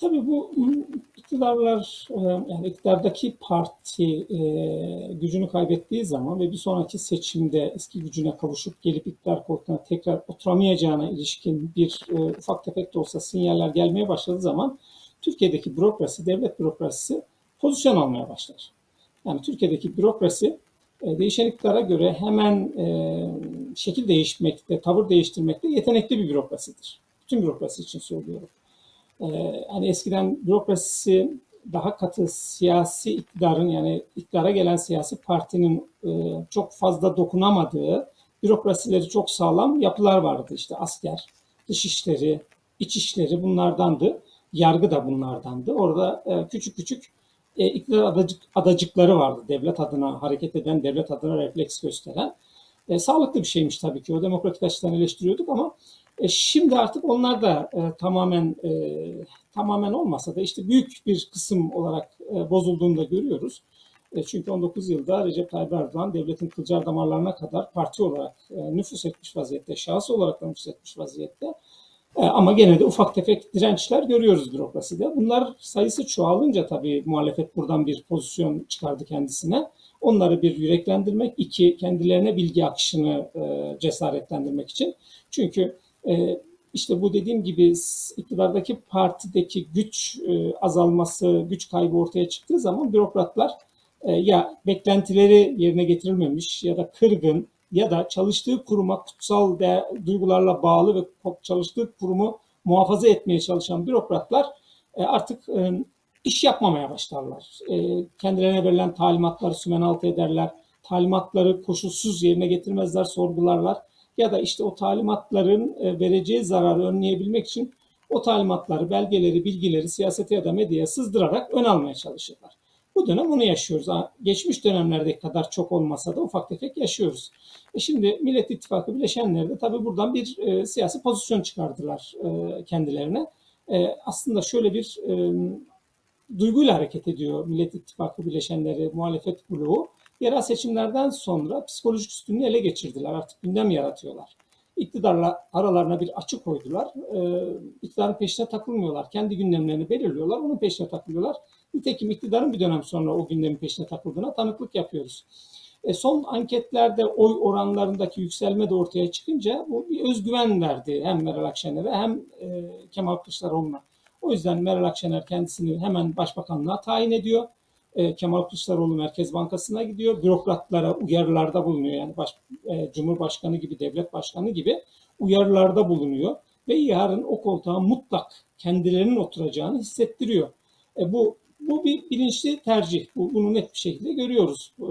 Tabii bu iktidarlar e, yani iktidardaki parti gücünü kaybettiği zaman ve bir sonraki seçimde eski gücüne kavuşup gelip iktidar koltuğuna tekrar oturamayacağına ilişkin bir ufak tefek de olsa sinyaller gelmeye başladığı zaman Türkiye'deki bürokrasi, devlet bürokrasisi pozisyon almaya başlar. Yani Türkiye'deki bürokrasi e, değişen iktidara göre hemen e, şekil değişmekte, tavır değiştirmekte yetenekli bir bürokrasidir. Bütün bürokrasi için söylüyorum. Hani eskiden bürokrasi daha katı siyasi iktidarın yani iktidara gelen siyasi partinin çok fazla dokunamadığı bürokrasileri çok sağlam yapılar vardı. İşte asker, dışişleri, iç işleri bunlardandı. Yargı da bunlardandı. Orada e, küçük küçük e, iktidar adacık, adacıkları vardı. Devlet adına hareket eden, devlet adına refleks gösteren. E, sağlıklı bir şeymiş tabii ki. O demokratik açıdan eleştiriyorduk ama e, şimdi artık onlar da e, tamamen e, tamamen olmasa da işte büyük bir kısım olarak e, bozulduğunu da görüyoruz. E, çünkü 19 yılda Recep Tayyip Erdoğan devletin kılcal damarlarına kadar parti olarak e, nüfus etmiş vaziyette, şahıs olarak da nüfus etmiş vaziyette. E, ama gene de ufak tefek dirençler görüyoruz bürokraside. Bunlar sayısı çoğalınca tabii muhalefet buradan bir pozisyon çıkardı kendisine. Onları bir yüreklendirmek, iki kendilerine bilgi akışını e, cesaretlendirmek için. Çünkü e, işte bu dediğim gibi iktidardaki partideki güç azalması, güç kaybı ortaya çıktığı zaman bürokratlar ya beklentileri yerine getirilmemiş ya da kırgın ya da çalıştığı kuruma kutsal değer, duygularla bağlı ve çalıştığı kurumu muhafaza etmeye çalışan bürokratlar e, artık e, iş yapmamaya başlarlar. E, kendilerine verilen talimatları sümen altı ederler. Talimatları koşulsuz yerine getirmezler, sorgularlar. Ya da işte o talimatların e, vereceği zararı önleyebilmek için o talimatları, belgeleri, bilgileri siyasete ya da medyaya sızdırarak ön almaya çalışırlar. Bu dönem onu yaşıyoruz. Geçmiş dönemlerdeki kadar çok olmasa da ufak tefek yaşıyoruz. E şimdi Millet İttifakı bileşenleri de tabii buradan bir e, siyasi pozisyon çıkardılar e, kendilerine. E, aslında şöyle bir e, duyguyla hareket ediyor Millet İttifakı bileşenleri, muhalefet bloğu. Yerel seçimlerden sonra psikolojik üstünlüğü ele geçirdiler. Artık gündem yaratıyorlar. İktidarla aralarına bir açı koydular. Ee, iktidarın peşine takılmıyorlar. Kendi gündemlerini belirliyorlar. Onun peşine takılıyorlar. Nitekim iktidarın bir dönem sonra o gündemin peşine takıldığına tanıklık yapıyoruz. E son anketlerde oy oranlarındaki yükselme de ortaya çıkınca bu bir özgüven verdi hem Meral Akşener'e hem e, Kemal Kılıçdaroğlu'na. O yüzden Meral Akşener kendisini hemen başbakanlığa tayin ediyor. E, Kemal Kılıçdaroğlu Merkez Bankası'na gidiyor. Bürokratlara uyarılarda bulunuyor. Yani baş, e, Cumhurbaşkanı gibi, devlet başkanı gibi uyarılarda bulunuyor. Ve yarın o koltuğa mutlak kendilerinin oturacağını hissettiriyor. E, bu bu bir bilinçli tercih. Bu, bunu net bir şekilde görüyoruz. E,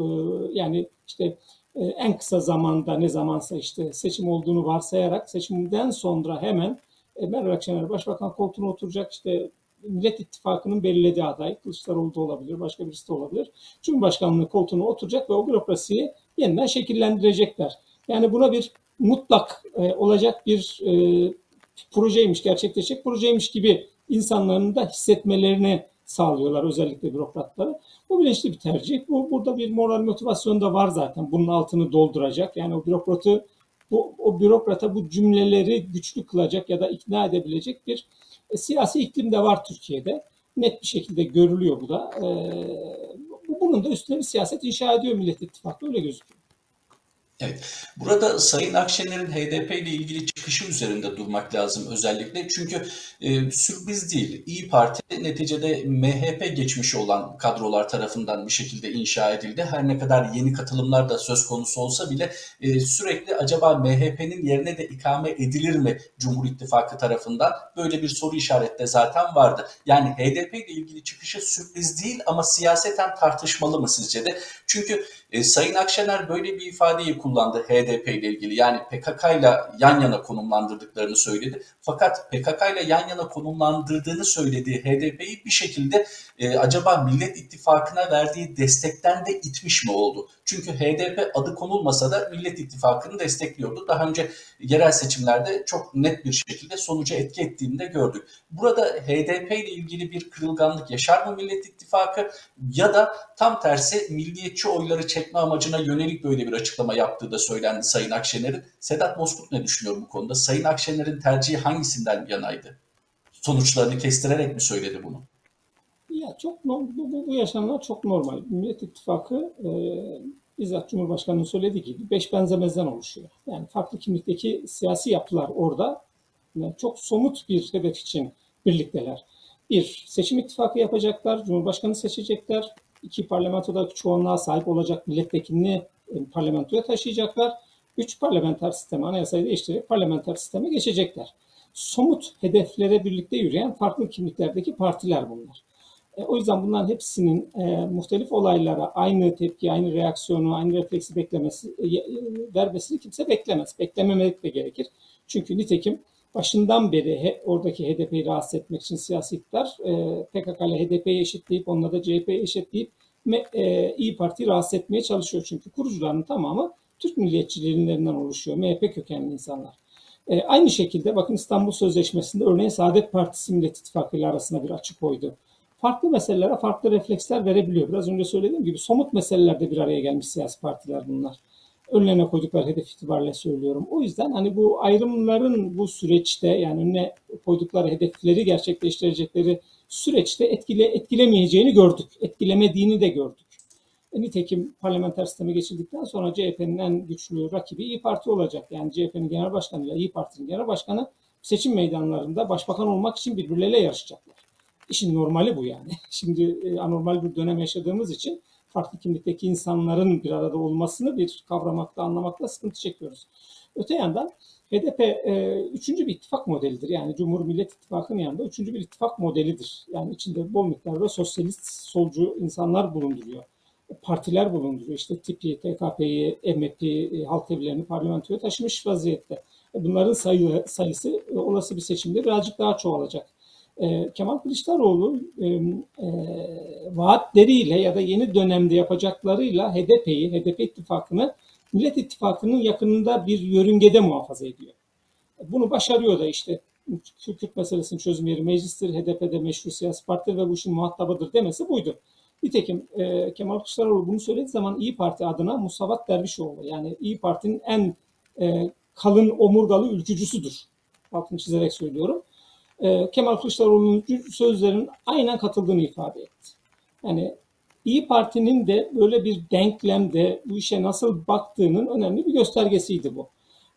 yani işte e, en kısa zamanda ne zamansa işte seçim olduğunu varsayarak seçimden sonra hemen e, Meral Akşener başbakan koltuğuna oturacak işte Millet İttifakı'nın belirlediği aday Kılıçdaroğlu da olabilir, başka birisi de olabilir. Cumhurbaşkanlığı koltuğuna oturacak ve o bürokrasiyi yeniden şekillendirecekler. Yani buna bir mutlak e, olacak bir e, projeymiş, gerçekleşecek projeymiş gibi insanların da hissetmelerini sağlıyorlar özellikle bürokratları. Bu bilinçli bir tercih. Bu burada bir moral motivasyon da var zaten. Bunun altını dolduracak. Yani o bürokratı bu o bürokrata bu cümleleri güçlü kılacak ya da ikna edebilecek bir e, siyasi iklim de var Türkiye'de. Net bir şekilde görülüyor bu da. E, bunun da üstüne bir siyaset inşa ediyor Millet İttifakı öyle gözüküyor. Evet. Burada Sayın Akşener'in HDP ile ilgili çıkışı üzerinde durmak lazım özellikle. Çünkü e, sürpriz değil. İyi Parti neticede MHP geçmişi olan kadrolar tarafından bir şekilde inşa edildi. Her ne kadar yeni katılımlar da söz konusu olsa bile e, sürekli acaba MHP'nin yerine de ikame edilir mi Cumhur İttifakı tarafından? Böyle bir soru işareti de zaten vardı. Yani HDP ile ilgili çıkışı sürpriz değil ama siyaseten tartışmalı mı sizce de? Çünkü e, Sayın Akşener böyle bir ifadeyi kullandı HDP ile ilgili. Yani PKK ile yan yana konumlandırdıklarını söyledi. Fakat PKK ile yan yana konumlandırdığını söylediği HDP'yi bir şekilde e, acaba Millet İttifakı'na verdiği destekten de itmiş mi oldu? Çünkü HDP adı konulmasa da Millet İttifakı'nı destekliyordu. Daha önce yerel seçimlerde çok net bir şekilde sonuca etki ettiğini de gördük. Burada HDP ile ilgili bir kırılganlık yaşar mı Millet İttifakı ya da tam tersi milliyetçi oyları çekme amacına yönelik böyle bir açıklama yaptığı da söylendi Sayın Akşener'in. Sedat Bozkurt ne düşünüyor bu konuda? Sayın Akşener'in tercihi hangisinden yanaydı? Sonuçlarını kestirerek mi söyledi bunu? Ya çok bu, bu, bu yaşananlar çok normal. Millet İttifakı e, bizzat Cumhurbaşkanı'nın söylediği gibi beş benzemezden oluşuyor. Yani farklı kimlikteki siyasi yapılar orada yani çok somut bir hedef için birlikteler. Bir, seçim ittifakı yapacaklar, Cumhurbaşkanı seçecekler, iki parlamentoda çoğunluğa sahip olacak milletvekilini e, parlamentoya taşıyacaklar. Üç parlamenter sisteme, anayasayı değiştirerek parlamenter sisteme geçecekler. Somut hedeflere birlikte yürüyen farklı kimliklerdeki partiler bunlar. E, o yüzden bunların hepsinin e, muhtelif olaylara aynı tepki, aynı reaksiyonu, aynı refleksi beklemesi, e, e, vermesini kimse beklemez. Beklememek de gerekir. Çünkü nitekim başından beri he, oradaki HDP'yi rahatsız etmek için siyasi iktidar e, PKK ile HDP'yi eşitleyip onunla da CHP'yi eşitleyip e, İyi Parti rahatsız etmeye çalışıyor. Çünkü kurucuların tamamı Türk milliyetçilerinden oluşuyor. MHP kökenli insanlar. E, aynı şekilde bakın İstanbul Sözleşmesi'nde örneğin Saadet Partisi Millet İttifakı ile arasında bir açık koydu farklı meselelere farklı refleksler verebiliyor. Biraz önce söylediğim gibi somut meselelerde bir araya gelmiş siyasi partiler bunlar. Önlerine koydukları hedef itibariyle söylüyorum. O yüzden hani bu ayrımların bu süreçte yani önüne koydukları hedefleri gerçekleştirecekleri süreçte etkile, etkilemeyeceğini gördük. Etkilemediğini de gördük. E, nitekim parlamenter sisteme geçildikten sonra CHP'nin en güçlü rakibi İyi Parti olacak. Yani CHP'nin genel başkanı ile İyi Parti'nin genel başkanı seçim meydanlarında başbakan olmak için birbirleriyle yarışacaklar. İşin normali bu yani. Şimdi e, anormal bir dönem yaşadığımız için farklı kimlikteki insanların bir arada olmasını bir kavramakta, anlamakta sıkıntı çekiyoruz. Öte yandan HDP e, üçüncü bir ittifak modelidir. Yani Cumhur Millet İttifakı'nın yanında üçüncü bir ittifak modelidir. Yani içinde bol miktarda sosyalist, solcu insanlar bulunduruyor. Partiler bulunduruyor. İşte TİP'i, TKP'yi, MHP'yi, Halk Evlerini parlamentoya taşımış vaziyette. E, bunların sayı, sayısı e, olası bir seçimde birazcık daha çoğalacak. E, Kemal Kılıçdaroğlu e, e, vaatleriyle ya da yeni dönemde yapacaklarıyla HDP'yi, HDP ittifakını Millet İttifakı'nın yakınında bir yörüngede muhafaza ediyor. Bunu başarıyor da işte Kürt meselesinin çözüm yeri meclistir, HDP'de meşru siyasi partidir ve bu işin muhatabıdır demesi buydu. Nitekim e, Kemal Kılıçdaroğlu bunu söylediği zaman İyi Parti adına Musavat Dervişoğlu yani İyi Parti'nin en e, kalın omurgalı ülkücüsüdür. Altını çizerek söylüyorum. E, Kemal Kılıçdaroğlu'nun sözlerinin aynen katıldığını ifade etti. Yani İyi Parti'nin de böyle bir denklemde bu işe nasıl baktığının önemli bir göstergesiydi bu.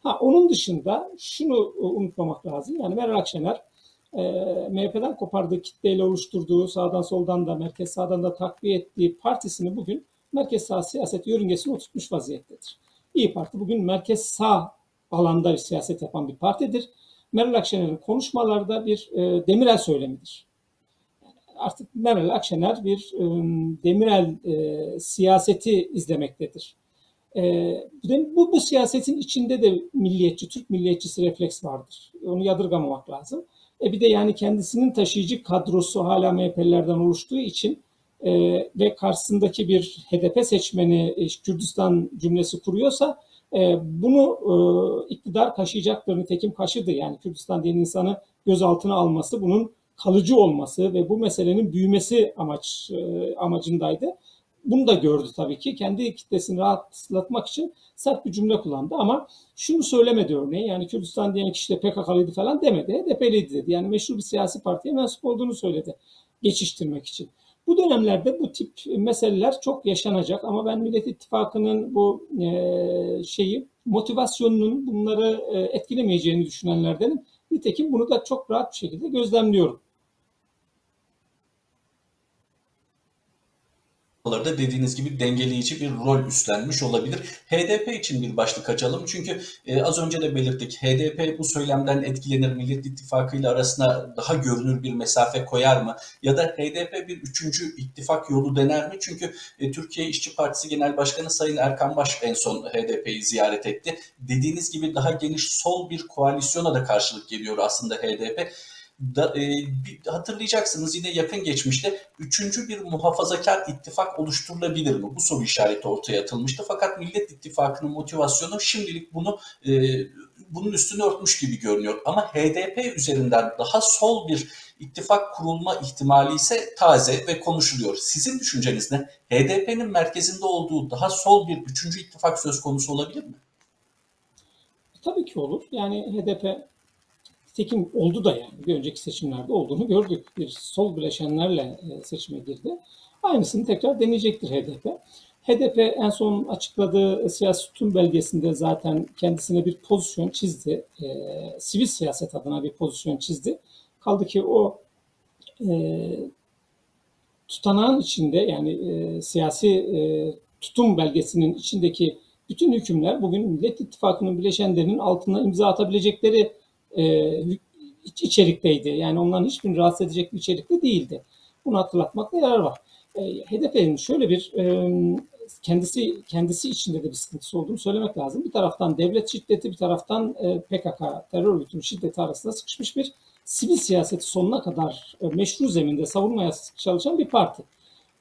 Ha, onun dışında şunu unutmamak lazım. Yani Meral Akşener e, MHP'den kopardığı kitleyle oluşturduğu sağdan soldan da merkez sağdan da takviye ettiği partisini bugün merkez sağ siyaset yörüngesine oturtmuş vaziyettedir. İyi Parti bugün merkez sağ alanda bir siyaset yapan bir partidir. Meral Akşener'in konuşmaları da bir e, Demirel söylemidir artık Meral Akşener bir e, Demirel e, siyaseti izlemektedir. E, bu, bu siyasetin içinde de milliyetçi, Türk milliyetçisi refleks vardır. Onu yadırgamamak lazım. E bir de yani kendisinin taşıyıcı kadrosu hala MHP'lilerden oluştuğu için e, ve karşısındaki bir HDP seçmeni e, Kürdistan cümlesi kuruyorsa e, bunu e, iktidar kaşıyacaktır. Nitekim kaşıdı. Yani Kürdistan diyen insanı gözaltına alması bunun kalıcı olması ve bu meselenin büyümesi amaç e, amacındaydı. Bunu da gördü tabii ki. Kendi kitlesini rahatlatmak için sert bir cümle kullandı ama şunu söylemedi örneğin. Yani Kürdistan diyen kişi de PKK'lıydı falan demedi. HDP'liydi dedi. Yani meşhur bir siyasi partiye mensup olduğunu söyledi geçiştirmek için. Bu dönemlerde bu tip meseleler çok yaşanacak ama ben Millet İttifakı'nın bu e, şeyi motivasyonunun bunları e, etkilemeyeceğini düşünenlerdenim. Nitekim bunu da çok rahat bir şekilde gözlemliyorum. Da dediğiniz gibi dengeleyici bir rol üstlenmiş olabilir. HDP için bir başlık açalım. Çünkü e, az önce de belirttik. HDP bu söylemden etkilenir. Millet İttifakı ile arasına daha görünür bir mesafe koyar mı? Ya da HDP bir üçüncü ittifak yolu dener mi? Çünkü e, Türkiye İşçi Partisi Genel Başkanı Sayın Erkan Baş en son HDP'yi ziyaret etti. Dediğiniz gibi daha geniş sol bir koalisyona da karşılık geliyor aslında HDP da, e, bir, hatırlayacaksınız yine yakın geçmişte üçüncü bir muhafazakar ittifak oluşturulabilir mi? Bu soru işareti ortaya atılmıştı. Fakat Millet İttifakı'nın motivasyonu şimdilik bunu e, bunun üstünü örtmüş gibi görünüyor. Ama HDP üzerinden daha sol bir ittifak kurulma ihtimali ise taze ve konuşuluyor. Sizin düşünceniz ne? HDP'nin merkezinde olduğu daha sol bir üçüncü ittifak söz konusu olabilir mi? Tabii ki olur. Yani HDP Tekim oldu da yani bir önceki seçimlerde olduğunu gördük. Bir sol bileşenlerle e, seçime girdi. Aynısını tekrar deneyecektir HDP. HDP en son açıkladığı siyasi tutum belgesinde zaten kendisine bir pozisyon çizdi. E, sivil siyaset adına bir pozisyon çizdi. Kaldı ki o e, tutanağın içinde yani e, siyasi e, tutum belgesinin içindeki bütün hükümler bugün Millet İttifakı'nın bileşenlerinin altına imza atabilecekleri e, içerikteydi. Yani onların hiçbirini rahatsız edecek bir içerikte değildi. Bunu hatırlatmakta yarar var. E, HDP'nin şöyle bir e, kendisi kendisi içinde de bir sıkıntısı olduğunu söylemek lazım. Bir taraftan devlet şiddeti, bir taraftan e, PKK terör örgütünün şiddeti arasında sıkışmış bir sivil siyaseti sonuna kadar e, meşru zeminde savunmaya çalışan bir parti.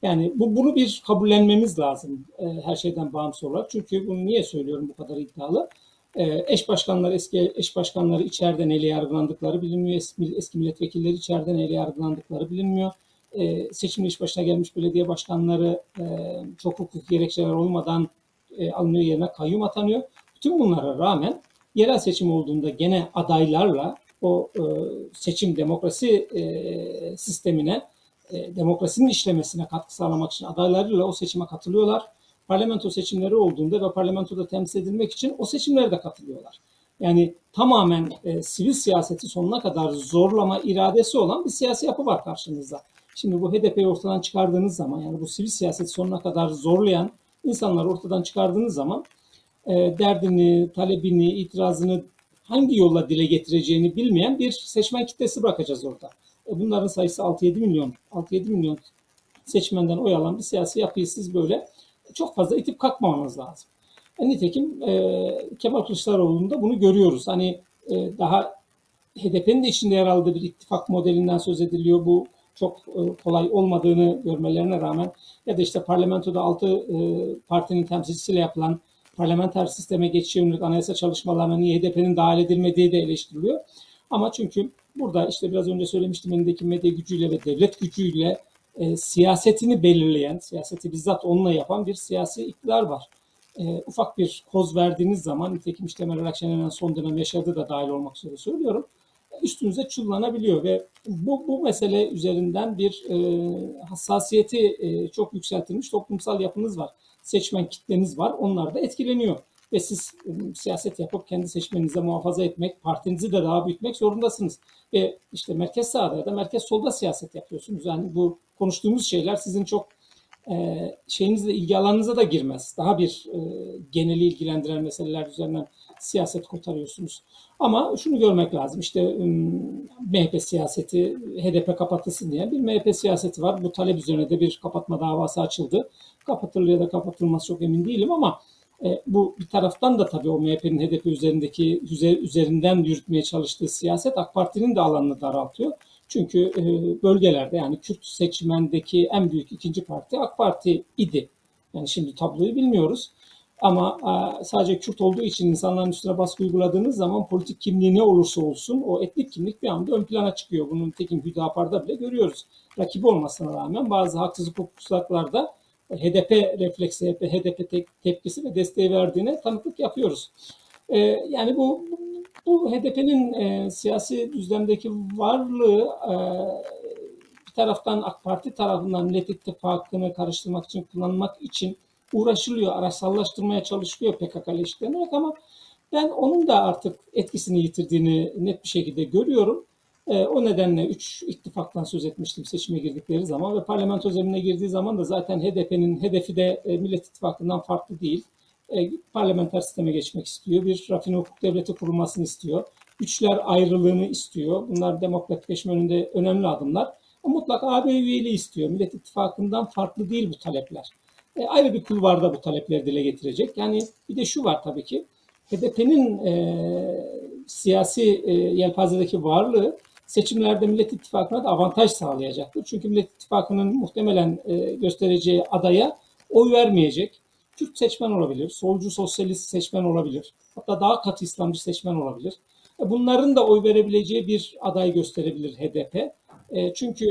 Yani bu bunu bir kabullenmemiz lazım e, her şeyden bağımsız olarak. Çünkü bunu niye söylüyorum bu kadar iddialı? E, eş başkanlar, eski eş başkanları içeride neyle yargılandıkları bilinmiyor. Eski, eski milletvekilleri içeride neyle yargılandıkları bilinmiyor. E, seçimli iş başına gelmiş belediye başkanları e, çok hukuk gerekçeler olmadan e, alınıyor yerine kayyum atanıyor. Bütün bunlara rağmen yerel seçim olduğunda gene adaylarla o e, seçim demokrasi e, sistemine, e, demokrasinin işlemesine katkı sağlamak için adaylarıyla o seçime katılıyorlar parlamento seçimleri olduğunda ve parlamentoda temsil edilmek için o seçimlere de katılıyorlar. Yani tamamen e, sivil siyaseti sonuna kadar zorlama iradesi olan bir siyasi yapı var karşınızda. Şimdi bu HDP'yi ortadan çıkardığınız zaman yani bu sivil siyaseti sonuna kadar zorlayan insanları ortadan çıkardığınız zaman e, derdini, talebini, itirazını hangi yolla dile getireceğini bilmeyen bir seçmen kitlesi bırakacağız orada. E, bunların sayısı 6-7 milyon. 6-7 milyon seçmenden oy alan bir siyasi yapıyı siz böyle çok fazla itip kalkmamanız lazım. E, nitekim e, Kemal Kılıçdaroğlu'nda bunu görüyoruz. Hani e, daha HDP'nin de içinde yer aldığı bir ittifak modelinden söz ediliyor. Bu çok e, kolay olmadığını görmelerine rağmen ya da işte parlamentoda altı e, partinin temsilcisiyle yapılan parlamenter sisteme geçiş yönelik anayasa çalışmalarına niye HDP'nin dahil edilmediği de eleştiriliyor. Ama çünkü burada işte biraz önce söylemiştim elindeki medya gücüyle ve devlet gücüyle e, siyasetini belirleyen, siyaseti bizzat onunla yapan bir siyasi iktidar var. E, ufak bir koz verdiğiniz zaman, nitekim işte Meral Akşener'in son dönem yaşadığı da dahil olmak üzere söylüyorum, üstünüze çullanabiliyor ve bu, bu mesele üzerinden bir e, hassasiyeti e, çok yükseltilmiş toplumsal yapınız var. Seçmen kitleniz var. Onlar da etkileniyor. Ve siz e, siyaset yapıp kendi seçmeninize muhafaza etmek, partinizi de daha büyütmek zorundasınız. Ve işte merkez sağda ya da merkez solda siyaset yapıyorsunuz. Yani bu konuştuğumuz şeyler sizin çok e, şeyinizle ilgi alanınıza da girmez. Daha bir e, geneli ilgilendiren meseleler üzerinden siyaset kotarıyorsunuz. Ama şunu görmek lazım. İşte MHP siyaseti HDP kapatılsın diye bir MHP siyaseti var. Bu talep üzerine de bir kapatma davası açıldı. Kapatılır ya da kapatılmaz çok emin değilim ama e, bu bir taraftan da tabii o MHP'nin HDP üzerindeki üzerinden yürütmeye çalıştığı siyaset AK Parti'nin de alanını daraltıyor. Çünkü e, bölgelerde yani Kürt seçmendeki en büyük ikinci parti AK Parti idi. Yani şimdi tabloyu bilmiyoruz. Ama e, sadece Kürt olduğu için insanların üstüne baskı uyguladığınız zaman politik kimliği ne olursa olsun o etnik kimlik bir anda ön plana çıkıyor. Bunun tekim Hüdapar'da bile görüyoruz. Rakibi olmasına rağmen bazı haksızlık hukuksuzluklarda HDP refleksi, HDP tepkisi ve desteği verdiğine tanıklık yapıyoruz. E, yani bu bu HDP'nin e, siyasi düzlemdeki varlığı e, bir taraftan AK Parti tarafından Millet İttifakı'nı karıştırmak için, kullanmak için uğraşılıyor, araçsallaştırmaya çalışılıyor PKK işlenerek ama ben onun da artık etkisini yitirdiğini net bir şekilde görüyorum. E, o nedenle üç ittifaktan söz etmiştim seçime girdikleri zaman ve parlamento zeminine girdiği zaman da zaten HDP'nin hedefi de e, Millet İttifakı'ndan farklı değil. E, parlamenter sisteme geçmek istiyor. Bir rafine hukuk devleti kurulmasını istiyor. Güçler ayrılığını istiyor. Bunlar demokratikleşme önünde önemli adımlar. Mutlak AB üyeliği istiyor. Millet İttifakı'ndan farklı değil bu talepler. E, ayrı bir kulvarda bu talepleri dile getirecek. Yani bir de şu var tabii ki. HDP'nin e, siyasi e, yelpazedeki varlığı seçimlerde Millet İttifakı'na da avantaj sağlayacaktır. Çünkü Millet İttifakı'nın muhtemelen e, göstereceği adaya oy vermeyecek. Kürt seçmen olabilir, solcu sosyalist seçmen olabilir, hatta daha katı İslamcı seçmen olabilir. E, bunların da oy verebileceği bir aday gösterebilir HDP. E, çünkü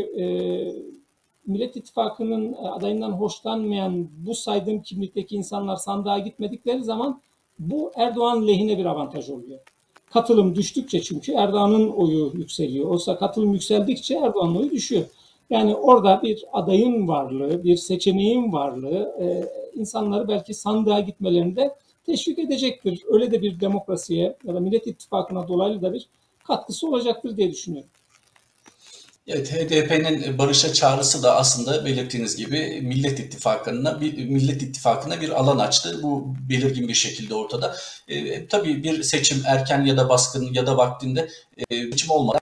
Millet İttifakı'nın adayından hoşlanmayan bu saydığım kimlikteki insanlar sandığa gitmedikleri zaman bu Erdoğan lehine bir avantaj oluyor. Katılım düştükçe çünkü Erdoğan'ın oyu yükseliyor. Oysa katılım yükseldikçe Erdoğan'ın oyu düşüyor. Yani orada bir adayın varlığı, bir seçeneğin varlığı e, insanları belki sandığa gitmelerinde teşvik edecektir. Öyle de bir demokrasiye ya da Millet İttifakı'na dolaylı da bir katkısı olacaktır diye düşünüyorum. Evet, HDP'nin barışa çağrısı da aslında belirttiğiniz gibi Millet İttifakı'na bir Millet İttifakı'na bir alan açtı. Bu belirgin bir şekilde ortada. E, tabii bir seçim erken ya da baskın ya da vaktinde e, seçim olmadan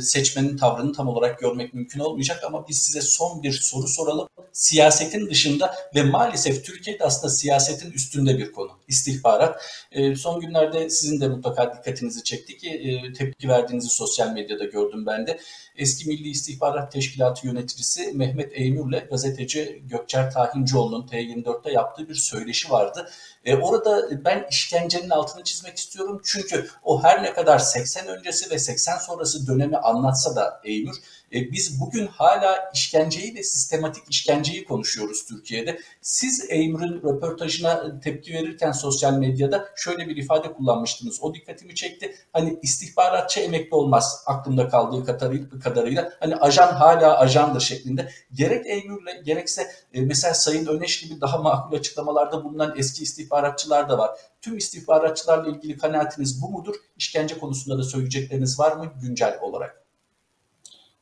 seçmenin tavrını tam olarak görmek mümkün olmayacak ama biz size son bir soru soralım. Siyasetin dışında ve maalesef Türkiye'de aslında siyasetin üstünde bir konu istihbarat. E, son günlerde sizin de mutlaka dikkatinizi çekti ki e, tepki verdiğinizi sosyal medyada gördüm ben de. Eski Milli İstihbarat Teşkilatı yöneticisi Mehmet Eymür'le gazeteci Gökçer Tahincioğlu'nun T24'te yaptığı bir söyleşi vardı. E, orada ben işkencenin altını çizmek istiyorum. Çünkü o her ne kadar 80 öncesi ve 80 sonrası dönemi anlatsa da Eymür, e, biz bugün hala işkenceyi ve sistematik işkenceyi konuşuyoruz Türkiye'de. Siz Eymür'ün röportajına tepki verirken sosyal medyada şöyle bir ifade kullanmıştınız. O dikkatimi çekti. Hani istihbaratçı emekli olmaz aklımda kaldığı kadarıyla. Hani ajan hala ajandır şeklinde. Gerek Eymür'le gerekse e, mesela Sayın Öneş gibi daha makul açıklamalarda bulunan eski istihbarat istihbaratçılar da var. Tüm istihbaratçılarla ilgili kanaatiniz bu mudur? İşkence konusunda da söyleyecekleriniz var mı güncel olarak?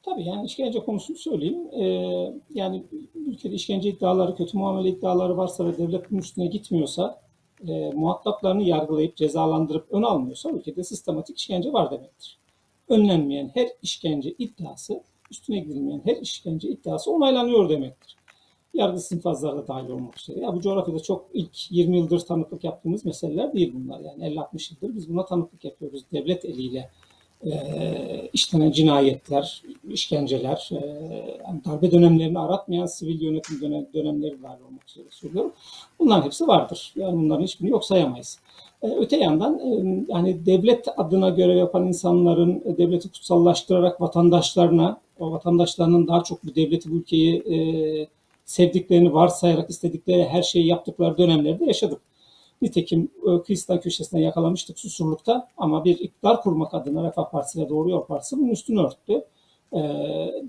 Tabii yani işkence konusunu söyleyeyim. Ee, yani ülkede işkence iddiaları, kötü muamele iddiaları varsa ve devlet bunun üstüne gitmiyorsa, e, muhataplarını yargılayıp cezalandırıp ön almıyorsa ülkede sistematik işkence var demektir. Önlenmeyen her işkence iddiası, üstüne gidilmeyen her işkence iddiası onaylanıyor demektir. Yargı sinfazları da dahil olmak üzere. Ya bu coğrafyada çok ilk 20 yıldır tanıklık yaptığımız meseleler değil bunlar. Yani 50-60 yıldır biz buna tanıklık yapıyoruz devlet eliyle işlenen cinayetler, işkenceler, e, yani darbe dönemlerini aratmayan sivil yönetim dönem, dönemleri dahil olmak üzere söylüyorum. Bunların hepsi vardır. Yani bunların hiçbirini yok sayamayız. E, öte yandan e, yani devlet adına görev yapan insanların e, devleti kutsallaştırarak vatandaşlarına, o vatandaşlarının daha çok bu devleti, bu ülkeyi e, sevdiklerini varsayarak istedikleri her şeyi yaptıkları dönemlerde yaşadık. Nitekim e, kıyısından köşesine yakalamıştık Susurluk'ta ama bir iktidar kurmak adına Refah Partisi ve Doğru Yol Partisi bunun üstünü örttü. E,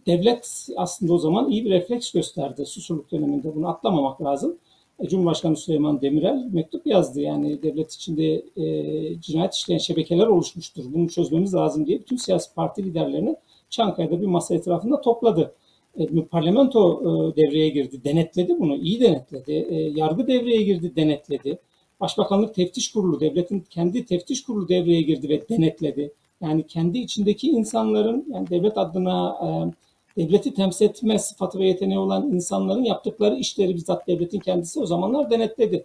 devlet aslında o zaman iyi bir refleks gösterdi Susurluk döneminde. Bunu atlamamak lazım. E, Cumhurbaşkanı Süleyman Demirel mektup yazdı. Yani devlet içinde e, cinayet işleyen şebekeler oluşmuştur. Bunu çözmemiz lazım diye bütün siyasi parti liderlerini Çankaya'da bir masa etrafında topladı. E, parlamento e, devreye girdi, denetledi bunu, iyi denetledi. E, yargı devreye girdi, denetledi. Başbakanlık Teftiş Kurulu, devletin kendi teftiş kurulu devreye girdi ve denetledi. Yani kendi içindeki insanların, yani devlet adına e, devleti temsil etme sıfatı ve yeteneği olan insanların yaptıkları işleri bizzat devletin kendisi o zamanlar denetledi.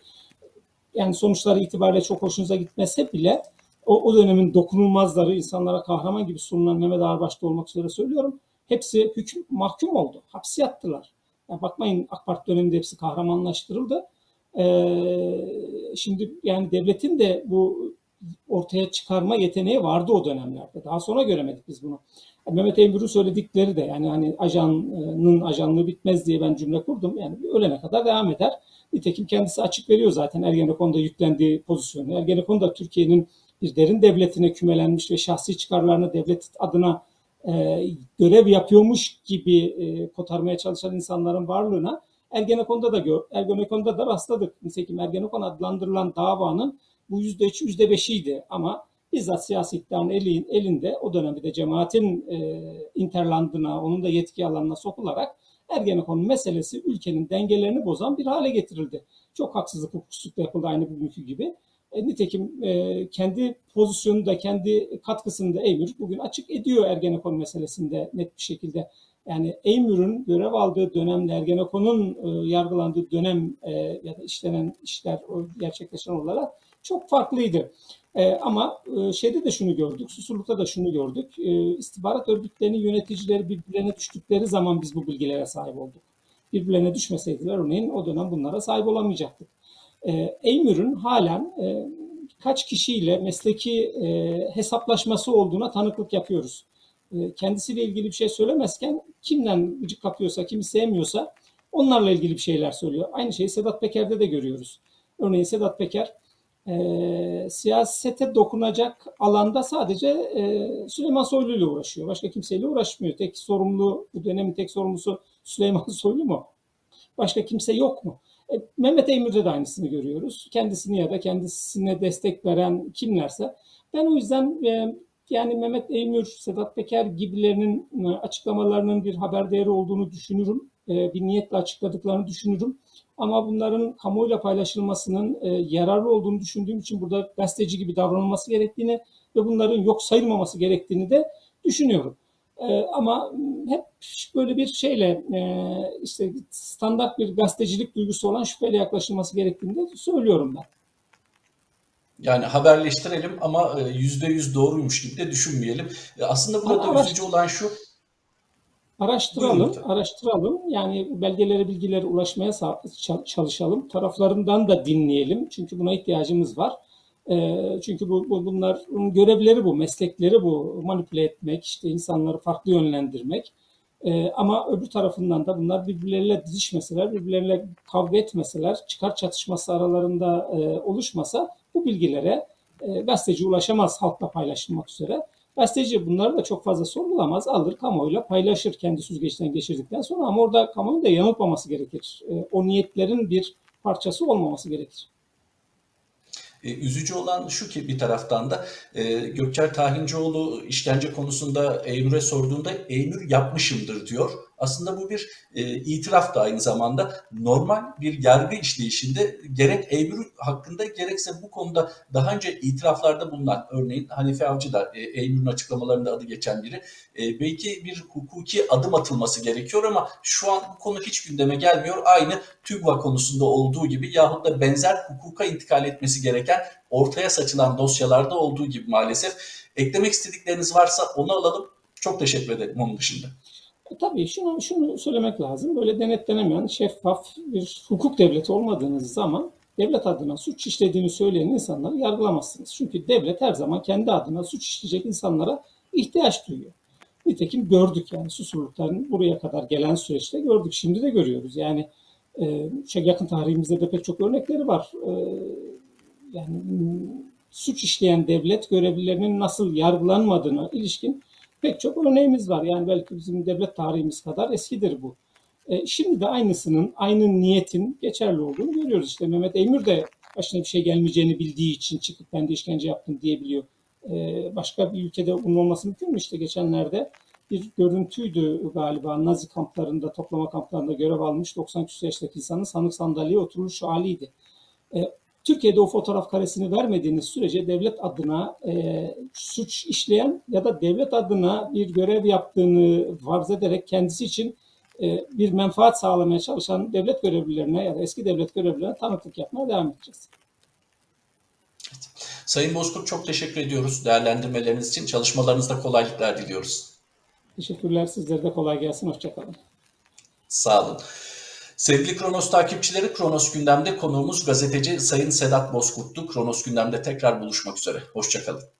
Yani sonuçları itibariyle çok hoşunuza gitmese bile o, o dönemin dokunulmazları, insanlara kahraman gibi sunulan Mehmet Ağarbaş'ta olmak üzere söylüyorum. Hepsi hüküm mahkum oldu. Hapsi yattılar. Yani bakmayın AK Parti döneminde hepsi kahramanlaştırıldı. Ee, şimdi yani devletin de bu ortaya çıkarma yeteneği vardı o dönemlerde. Daha sonra göremedik biz bunu. Mehmet Eymür'ün söyledikleri de yani hani ajanın ajanlığı bitmez diye ben cümle kurdum. Yani ölene kadar devam eder. Nitekim kendisi açık veriyor zaten Ergenekon'da yüklendiği pozisyonu. Ergenekon da Türkiye'nin bir derin devletine kümelenmiş ve şahsi çıkarlarını devlet adına e, görev yapıyormuş gibi e, kotarmaya çalışan insanların varlığına Ergenekon'da da gör, Ergenekon'da da rastladık. Nitekim Ergenekon adlandırılan davanın bu yüzde üç, yüzde beşiydi ama bizzat siyasi iktidarın elin, elinde o dönemde de cemaatin e, interlandına, onun da yetki alanına sokularak Ergenekon meselesi ülkenin dengelerini bozan bir hale getirildi. Çok haksızlık hukuksuzlukla yapıldı aynı bugünkü gibi. E, nitekim e, kendi pozisyonu da kendi katkısını da Eymür bugün açık ediyor Ergenekon meselesinde net bir şekilde. Yani Eymür'ün görev aldığı dönemle Ergenekon'un e, yargılandığı dönem e, ya da işlenen işler gerçekleşen olarak çok farklıydı. E, ama e, şeyde de şunu gördük, Susurluk'ta da şunu gördük. E, istihbarat örgütlerinin yöneticileri birbirlerine düştükleri zaman biz bu bilgilere sahip olduk. Birbirlerine düşmeseydiler örneğin o dönem bunlara sahip olamayacaktık. E, Eymür'ün halen kaç kişiyle mesleki hesaplaşması olduğuna tanıklık yapıyoruz. E, kendisiyle ilgili bir şey söylemezken kimden gıcık kapıyorsa, kimi sevmiyorsa onlarla ilgili bir şeyler söylüyor. Aynı şeyi Sedat Peker'de de görüyoruz. Örneğin Sedat Peker e, siyasete dokunacak alanda sadece e, Süleyman Soylu ile uğraşıyor. Başka kimseyle uğraşmıyor. Tek sorumlu, bu dönemin tek sorumlusu Süleyman Soylu mu? Başka kimse yok mu? E, Mehmet Eymür'de de aynısını görüyoruz. Kendisini ya da kendisine destek veren kimlerse. Ben o yüzden e, yani Mehmet Eymür, Sedat Peker gibilerinin e, açıklamalarının bir haber değeri olduğunu düşünürüm. E, bir niyetle açıkladıklarını düşünürüm. Ama bunların kamuoyuyla paylaşılmasının e, yararlı olduğunu düşündüğüm için burada gazeteci gibi davranılması gerektiğini ve bunların yok sayılmaması gerektiğini de düşünüyorum. Ama hep böyle bir şeyle işte standart bir gazetecilik duygusu olan şüpheyle yaklaşılması gerektiğini de söylüyorum ben. Yani haberleştirelim ama e, yüzde yüz doğruymuş gibi de düşünmeyelim. E, aslında burada Ama üzücü olan şu. Araştıralım, Buyurun araştıralım. Yani belgelere, bilgilere ulaşmaya çalışalım. Taraflarından da dinleyelim. Çünkü buna ihtiyacımız var. E, çünkü bu, bu bunların görevleri bu, meslekleri bu. Manipüle etmek, işte insanları farklı yönlendirmek. ama öbür tarafından da bunlar birbirleriyle didişmeseler, birbirleriyle kavga etmeseler, çıkar çatışması aralarında oluşmasa bu bilgilere e, gazeteci ulaşamaz halkla paylaşılmak üzere. Gazeteci bunları da çok fazla sorgulamaz, alır kamuoyuyla paylaşır kendi süzgeçten geçirdikten sonra ama orada kamuoyunun da yanıltmaması gerekir. E, o niyetlerin bir parçası olmaması gerekir. E, üzücü olan şu ki bir taraftan da e, Gökçer Tahincioğlu işkence konusunda Eymür'e sorduğunda Eymür yapmışımdır diyor. Aslında bu bir e, itiraf da aynı zamanda normal bir yargı işleyişinde gerek Eymür hakkında gerekse bu konuda daha önce itiraflarda bulunan örneğin Hanife Avcı da e, Eymür'ün açıklamalarında adı geçen biri e, belki bir hukuki adım atılması gerekiyor ama şu an bu konu hiç gündeme gelmiyor. Aynı TÜGVA konusunda olduğu gibi yahut da benzer hukuka intikal etmesi gereken ortaya saçılan dosyalarda olduğu gibi maalesef. Eklemek istedikleriniz varsa onu alalım. Çok teşekkür ederim onun dışında. E, Tabii şunu, şunu söylemek lazım. Böyle denetlenemeyen, şeffaf bir hukuk devleti olmadığınız zaman devlet adına suç işlediğini söyleyen insanları yargılamazsınız. Çünkü devlet her zaman kendi adına suç işleyecek insanlara ihtiyaç duyuyor. Nitekim gördük yani susurlukların buraya kadar gelen süreçte gördük. Şimdi de görüyoruz. Yani e, şey yakın tarihimizde de pek çok örnekleri var. E, yani suç işleyen devlet görevlilerinin nasıl yargılanmadığına ilişkin pek çok örneğimiz var. Yani belki bizim devlet tarihimiz kadar eskidir bu. E, şimdi de aynısının, aynı niyetin geçerli olduğunu görüyoruz. İşte Mehmet Eymür de başına bir şey gelmeyeceğini bildiği için çıkıp ben de işkence yaptım diyebiliyor. E, başka bir ülkede bunun olması mümkün mü? İşte geçenlerde bir görüntüydü galiba Nazi kamplarında, toplama kamplarında görev almış 90 küsur yaşındaki insanın sanık sandalyeye oturmuş haliydi. E, Türkiye'de o fotoğraf karesini vermediğiniz sürece devlet adına e, suç işleyen ya da devlet adına bir görev yaptığını farz ederek kendisi için e, bir menfaat sağlamaya çalışan devlet görevlilerine ya da eski devlet görevlilerine tanıklık yapmaya devam edeceğiz. Sayın Bozkurt çok teşekkür ediyoruz değerlendirmeleriniz için. Çalışmalarınızda kolaylıklar diliyoruz. Teşekkürler. Sizlere de kolay gelsin. Hoşçakalın. Sağ olun. Sevgili Kronos takipçileri, Kronos Gündem'de konuğumuz gazeteci Sayın Sedat Bozkurt'tu. Kronos Gündem'de tekrar buluşmak üzere. Hoşçakalın.